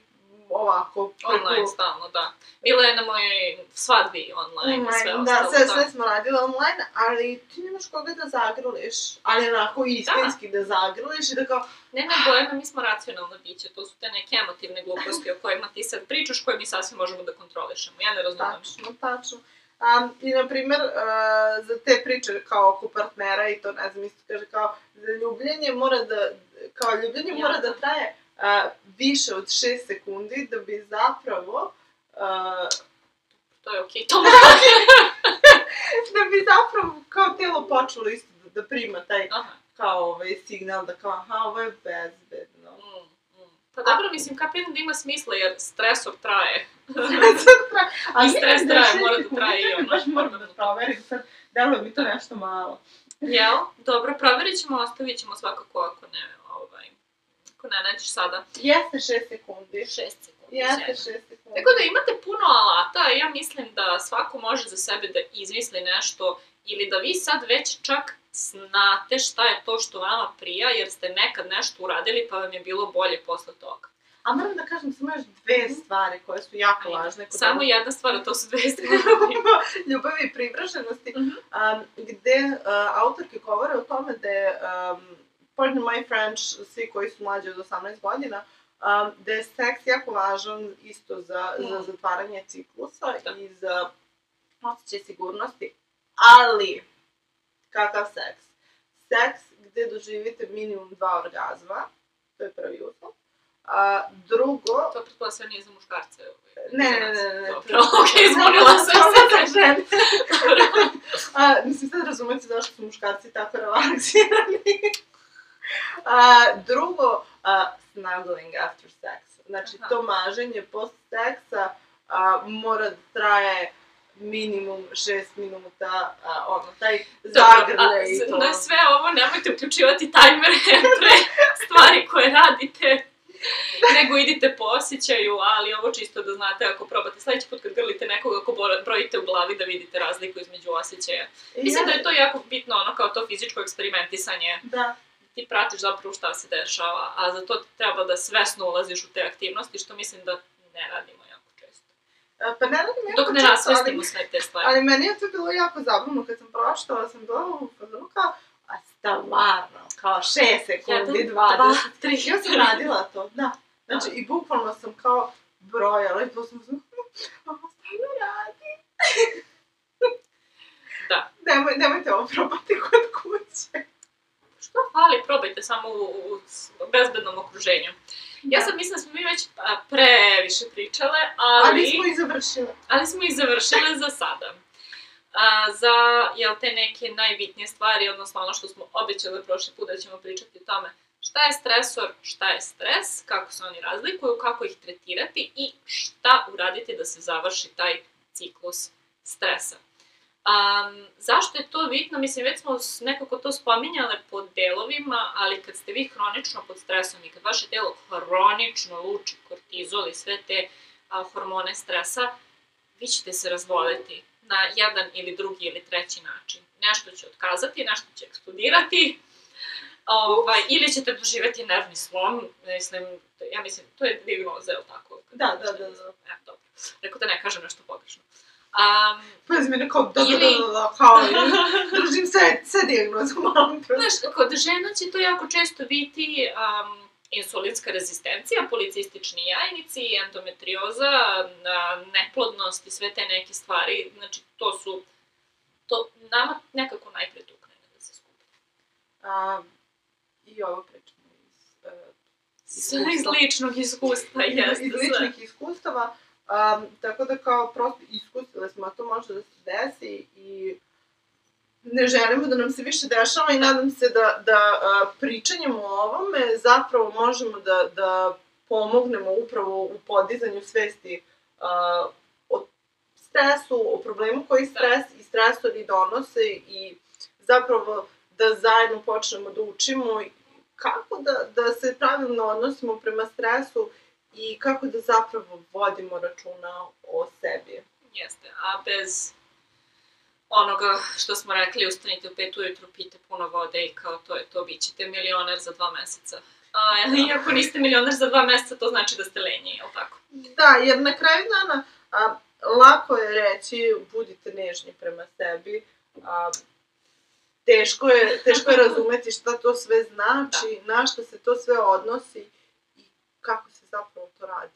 ovako, Online stalno, da. Bila je na mojoj svadbi online, i sve online, ostalo. da, sve, sve smo radile online, ali ti nemaš koga da zagrliš, ali onako istinski da, zagrliš i da kao, Ne, ne, mi smo racionalno biće, to su te neke emotivne gluposti o kojima ti sad pričaš, koje mi sasvim možemo da kontrolišemo. Ja ne razumem. tačno, tačno. Um, I, na primer, uh, za te priče kao oko partnera i to, ne znam, isto kaže kao, za ljubljenje mora da, kao ljubljenje Ja, mora da da. traje uh, više od 6 sekundi da bi zapravo uh, To je okej, to da bi zapravo kao telo počelo isto da, da prima taj Aha. kao ovaj signal da kao aha ovo je bezbedno. Mm, mm. Pa dobro, mislim, kapiram da ima smisla, jer stresor traje. Ali I stres ne, traje, šest mora da traje i ono. Baš moram da proverim sad, deluje mi to nešto malo. Jel? Dobro, provjerit ćemo, ostavit ćemo svakako ako ne, ako ne nađeš sada. Jeste 6 sekundi. 6 sekundi. Jeste sjajno. 6 sekundi. Tako da imate puno alata, ja mislim da svako može za sebe da izmisli nešto ili da vi sad već čak znate šta je to što vama prija, jer ste nekad nešto uradili pa vam je bilo bolje posle toga. A moram da kažem samo još dve stvari koje su jako Ajde. važne. kod Samo jedna stvar, a to su dve stvari. ljubavi i privrženosti, Mhm. um, gde uh, autorke govore o tome da je, um, pardon my French, svi koji su mlađi od 18 godina, um, da je seks jako važan isto za, za Mm. zatvaranje ciklusa Da. i za osjećaj sigurnosti. Ali, kakav seks? Seks gde doživite minimum dva orgazma, to je prvi uslov. A, drugo, To pretpostavljam sve nije za muškarce. ovaj, Ne, za ne, ne, ne, ne. Dobro, okej, izmolila sam Samo se. za žene. A, mislim, sad razumete zašto su muškarci tako relaksirani. A, drugo, a, snuggling after sex. Znači, Aha. to maženje post seksa a, mora da traje minimum 6 minuta, a, ono, taj a i to. Na sve ovo nemojte uključivati tajmere pre stvari koje radite, nego idite po osjećaju, ali ovo čisto da znate ako probate sledeći put kad grlite nekoga, ako bro- brojite u glavi da vidite razliku između osjećaja. Mislim da je to jako bitno, ono kao to fizičko eksperimentisanje, Da, ти пратиш заpravo што се дешава, а за тоа ти треба да свесно улазиш у те активности, што мислим да не радимо јако често. Па не радимо Док не расвестимо све те ствари. Али мене е тоа било јако забавно, кога сам проштала, сам била у фазону а стварно, као 6 секунди, 20, 3, јас сам радила тоа, да. да. Значи, и буквално сам као бројала и тоа сам сам, ама ставно ради. Да. Немој, немојте ово пробати код куќе. Što fali, probajte samo u, u bezbednom okruženju. Ja Da. sad mislim da smo mi već previše pričale, ali, Ali smo i završile. ali smo i završile za sada. A, za, jel, te neke najbitnije stvari, odnosno ono što smo obećali prošli put da ćemo pričati o tome šta je stresor, šta je stres, kako se oni razlikuju, kako ih tretirati i šta uraditi da se završi taj ciklus stresa. Um, zašto je to bitno? Mislim, već smo nekako to spominjale po delovima, ali kad ste vi hronično pod stresom i kad vaše telo hronično luči kortizol i sve te a, hormone stresa, vi ćete se razboleti na jedan ili drugi ili treći način. Nešto će otkazati, nešto će eksplodirati, ovaj, ili ćete doživeti nervni slom, mislim, ja mislim, to je dijagnoza, je li tako? Da, da, da, da. E, dobro. Rekao da ne kažem nešto pogrešno. Um, Pazi mene kao da, da, da, Ili- da, da, kao, držim sve, sve te. Znaš, kod žena će to jako često biti um, insulinska rezistencija, policistični jajnici, endometrioza, neplodnost i sve te neke stvari. Znači, to su, to nama nekako najpre tukne da se skupi. A, I ovo pričamo iz, uh, iz ličnog iskustva, jeste iz ličnih iskustava. Um, tako da kao prosto iskusile smo, a to može da se desi i ne želimo da nam se više dešava i nadam se da, da a, pričanjem o ovome zapravo možemo da, da pomognemo upravo u podizanju svesti uh, o stresu, o problemu koji stres i stresori donose i zapravo da zajedno počnemo da učimo kako da, da se pravilno odnosimo prema stresu i kako da zapravo vodimo računa o sebi. Jeste, a bez onoga što smo rekli, ustanite u pet ujutru, pite puno vode i kao to je to, bit ćete milioner za dva meseca. A, da. iako niste milioner za dva meseca, to znači da ste lenji, je li tako? Da, jer na kraju dana a, lako je reći budite nežni prema sebi, a, teško je, teško je razumeti šta to sve znači, da. na šta se to sve odnosi i kako se zapravo to radi.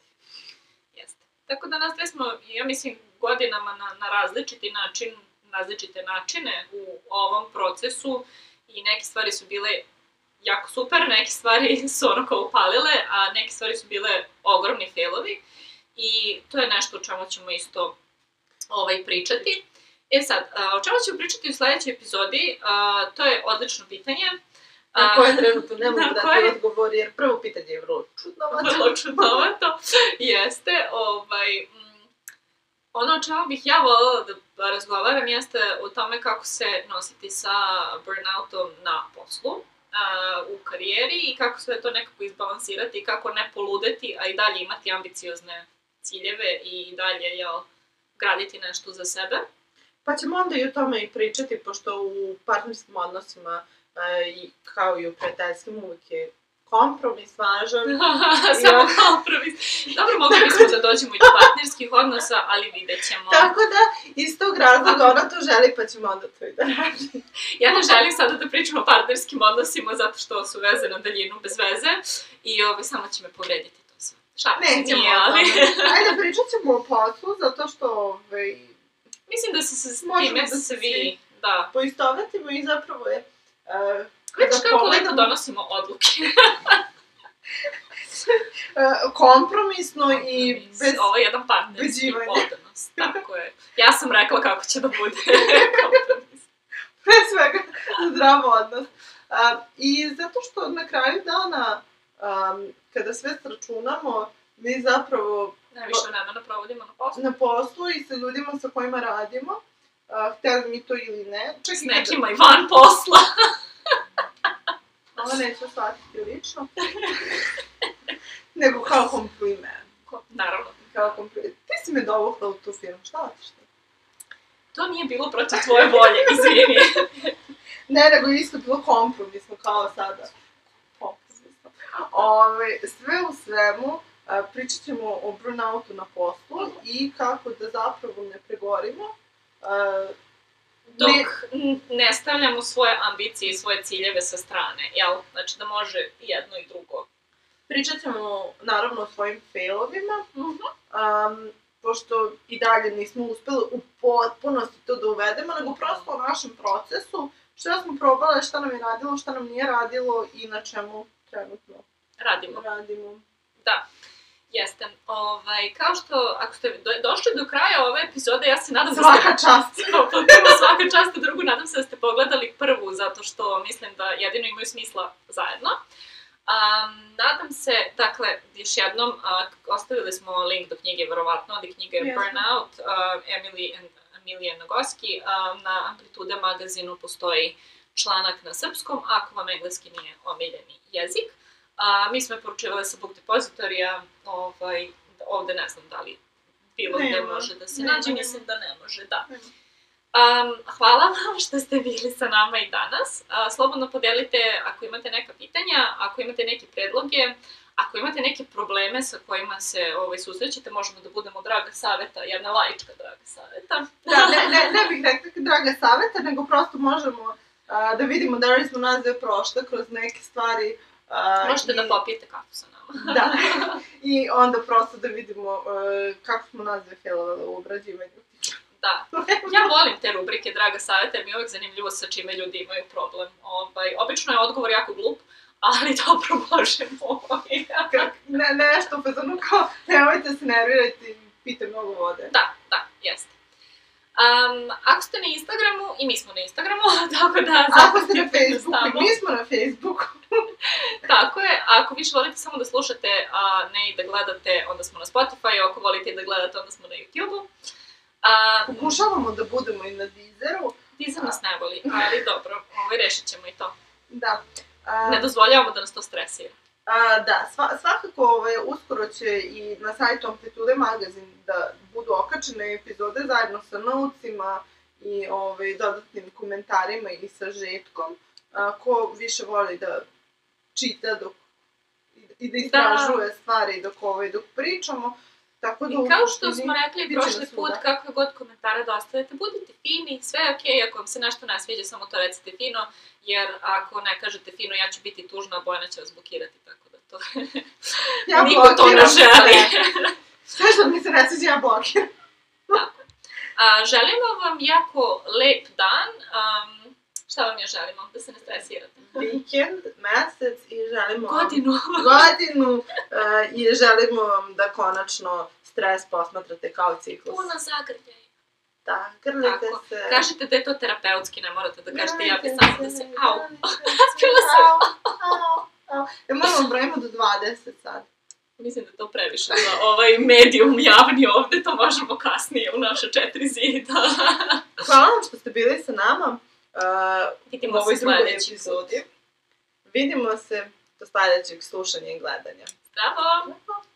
Jeste. Tako da nas smo, ja mislim, godinama na, na različiti način, različite načine u ovom procesu i neke stvari su bile jako super, neke stvari su ono kao upalile, a neke stvari su bile ogromni failovi i to je nešto o čemu ćemo isto ovaj, pričati. E sad, o čemu ćemo pričati u sledećoj epizodi, to je odlično pitanje. Na koje trenutno ne mogu da koje... odgovori, jer prvo pitanje je vrlo čudnovato. Vrlo čudnovato, jeste. Ovaj, mm, ono o čemu bih ja volila da razgovaram jeste o tome kako se nositi sa burnoutom na poslu, uh, u karijeri i kako sve to nekako izbalansirati i kako ne poludeti, a i dalje imati ambiciozne ciljeve i dalje, jel, graditi nešto za sebe. Pa ćemo onda i o tome i pričati, pošto u partnerskim odnosima, e, kao i u prijateljskim, uvijek je kompromis važan. Samo kompromis. Dobro, mogli bismo da dođemo i do partnerskih odnosa, ali vidjet ćemo. Tako da, iz tog razloga ona to želi, pa ćemo onda to i da radimo. ja ne želim sada da pričam o partnerskim odnosima, zato što su veze na daljinu bez veze i ovaj, samo će me povrediti to sve. Šalim Nećemo nije, ali... Ajde, pričat ćemo o poslu, zato što ovaj, Mislim da se s time da svi, da. Poistovetimo i zapravo je... Uh, Vidiš kako pogledamo... lepo donosimo odluke. uh, kompromisno Kompromis. i bez... Ovo je jedan partnerski odnos, tako je. Ja sam rekla kako će da bude kompromis. Pre svega, zdrav odnos. Uh, I zato što na kraju dana, um, kada sve sračunamo, mi zapravo Najviše vremena provodimo na poslu. Na poslu i sa ljudima sa kojima radimo, uh, hteli mi to ili ne. Čak S nekima i van posla. Ovo neću shvatiti lično. Nego kao kompliment. Ko, naravno. Kao kompliment. Ti si me dovukla u tu firmu, šta hoćeš ti? To nije bilo protiv tvoje volje, izvini. ne, nego isto bilo kompromisno, kao sada. Kompromisno. Ove, sve u svemu, pričat ćemo o burnoutu na poslu i kako da zapravo ne pregorimo. Dok ne, ne stavljamo svoje ambicije i svoje ciljeve sa strane, jel? Znači da može jedno i drugo. Pričat ćemo naravno o svojim failovima, uh -huh. um, pošto i dalje nismo uspeli u potpunosti to da uvedemo, nego prosto o našem procesu, šta smo probale, šta nam je radilo, šta nam nije radilo i na čemu trenutno radimo. radimo. Da. Jeste. Ovaj, kao što, ako ste do, došli do kraja ove epizode, ja se nadam svaka da ste... Svaka čast! svaka čast, drugu nadam se da ste pogledali prvu, zato što mislim da jedino imaju smisla zajedno. Um, nadam se, dakle, još jednom, uh, ostavili smo link do knjige, verovatno, od knjige yes. Burnout, uh, Emily and Emilije Nagoski, um, na Amplitude magazinu postoji članak na srpskom, ako vam engleski nije omiljeni jezik. A, mi smo je poručivali sa Book Depositorija, ovaj, ovde ne znam da li bilo gde može da se nađe, mislim da ne može, da. Um, hvala vam što ste bili sa nama i danas. Uh, slobodno podelite ako imate neka pitanja, ako imate neke predloge, ako imate neke probleme sa kojima se ovaj, susrećete, možemo da budemo draga saveta, jedna laička draga saveta. da, ne, ne, ne bih rekla draga saveta, nego prosto možemo uh, da vidimo da li smo nas dve prošle kroz neke stvari Можете да попиете кафе со нама. Да. И онда просто да видимо uh, како смо нас две да фелове обрадивање. Да. Ја волим те рубрике, драга савета, ми е увек занимљиво са чиме луѓе имају проблем. Обај, обично е одговор јако глуп, Али добро боже мој. Не, нешто, пе па за нука, немојте се нервирати, пите многу воде. Да, да, јесте. Um, ako ste na Instagramu, i mi smo na Instagramu, tako da Ako ste na Facebooku, i mi smo na Facebooku. Tako je, a ako više volite samo da slušate, a ne i da gledate, onda smo na Spotify, ako volite i da gledate, onda smo na YouTube-u. A, Pokušavamo da budemo i na Deezeru. Deezer nas ne voli, ali dobro, ovaj, rešit ćemo i to. Da. A, Ne dozvoljavamo da nas to stresira. A, da, sva, svakako ovaj, uskoro će i na sajtu Amplitude magazin da budu okačene epizode zajedno sa notesima i ovaj, dodatnim komentarima i sažetkom. A, ko više voli da čita dok, i da istražuje stvari dok, ovaj, dok pričamo. Tako da I kao što smo rekli prošli put, kakve god komentare da ostavite, budite fini, sve je okej, ako vam se nešto ne sviđa, samo to recite fino, jer ako ne kažete fino, ja ću biti tužna, Bojana će vas blokirati, tako da to... Ja Niko to ne želi. Sve, što mi se ne sviđa, ja blokiram. A, želimo vam jako lep dan. Um, šta vam još želimo? Da se ne stresirate. Vikend, mesec i želimo vam Godinu. godinu uh, i želimo vam da konačno stres posmatrate kao ciklus. Puno zagrljaj. Da, grlite Tako. se. Kažite da je to terapeutski, ne morate da kažete ja bi samo da se... Au! Čula sam. Au, au. E, moramo brojimo do 20 sad. Mislim da to previše za ovaj medijum javni ovde, to možemo kasnije u naše četiri zida. Hvala vam što ste bili sa nama uh, u Vidimo ovoj se drugoj epizodi. Vidimo se do sledećeg slušanja i gledanja. Zdravo! Zdravo!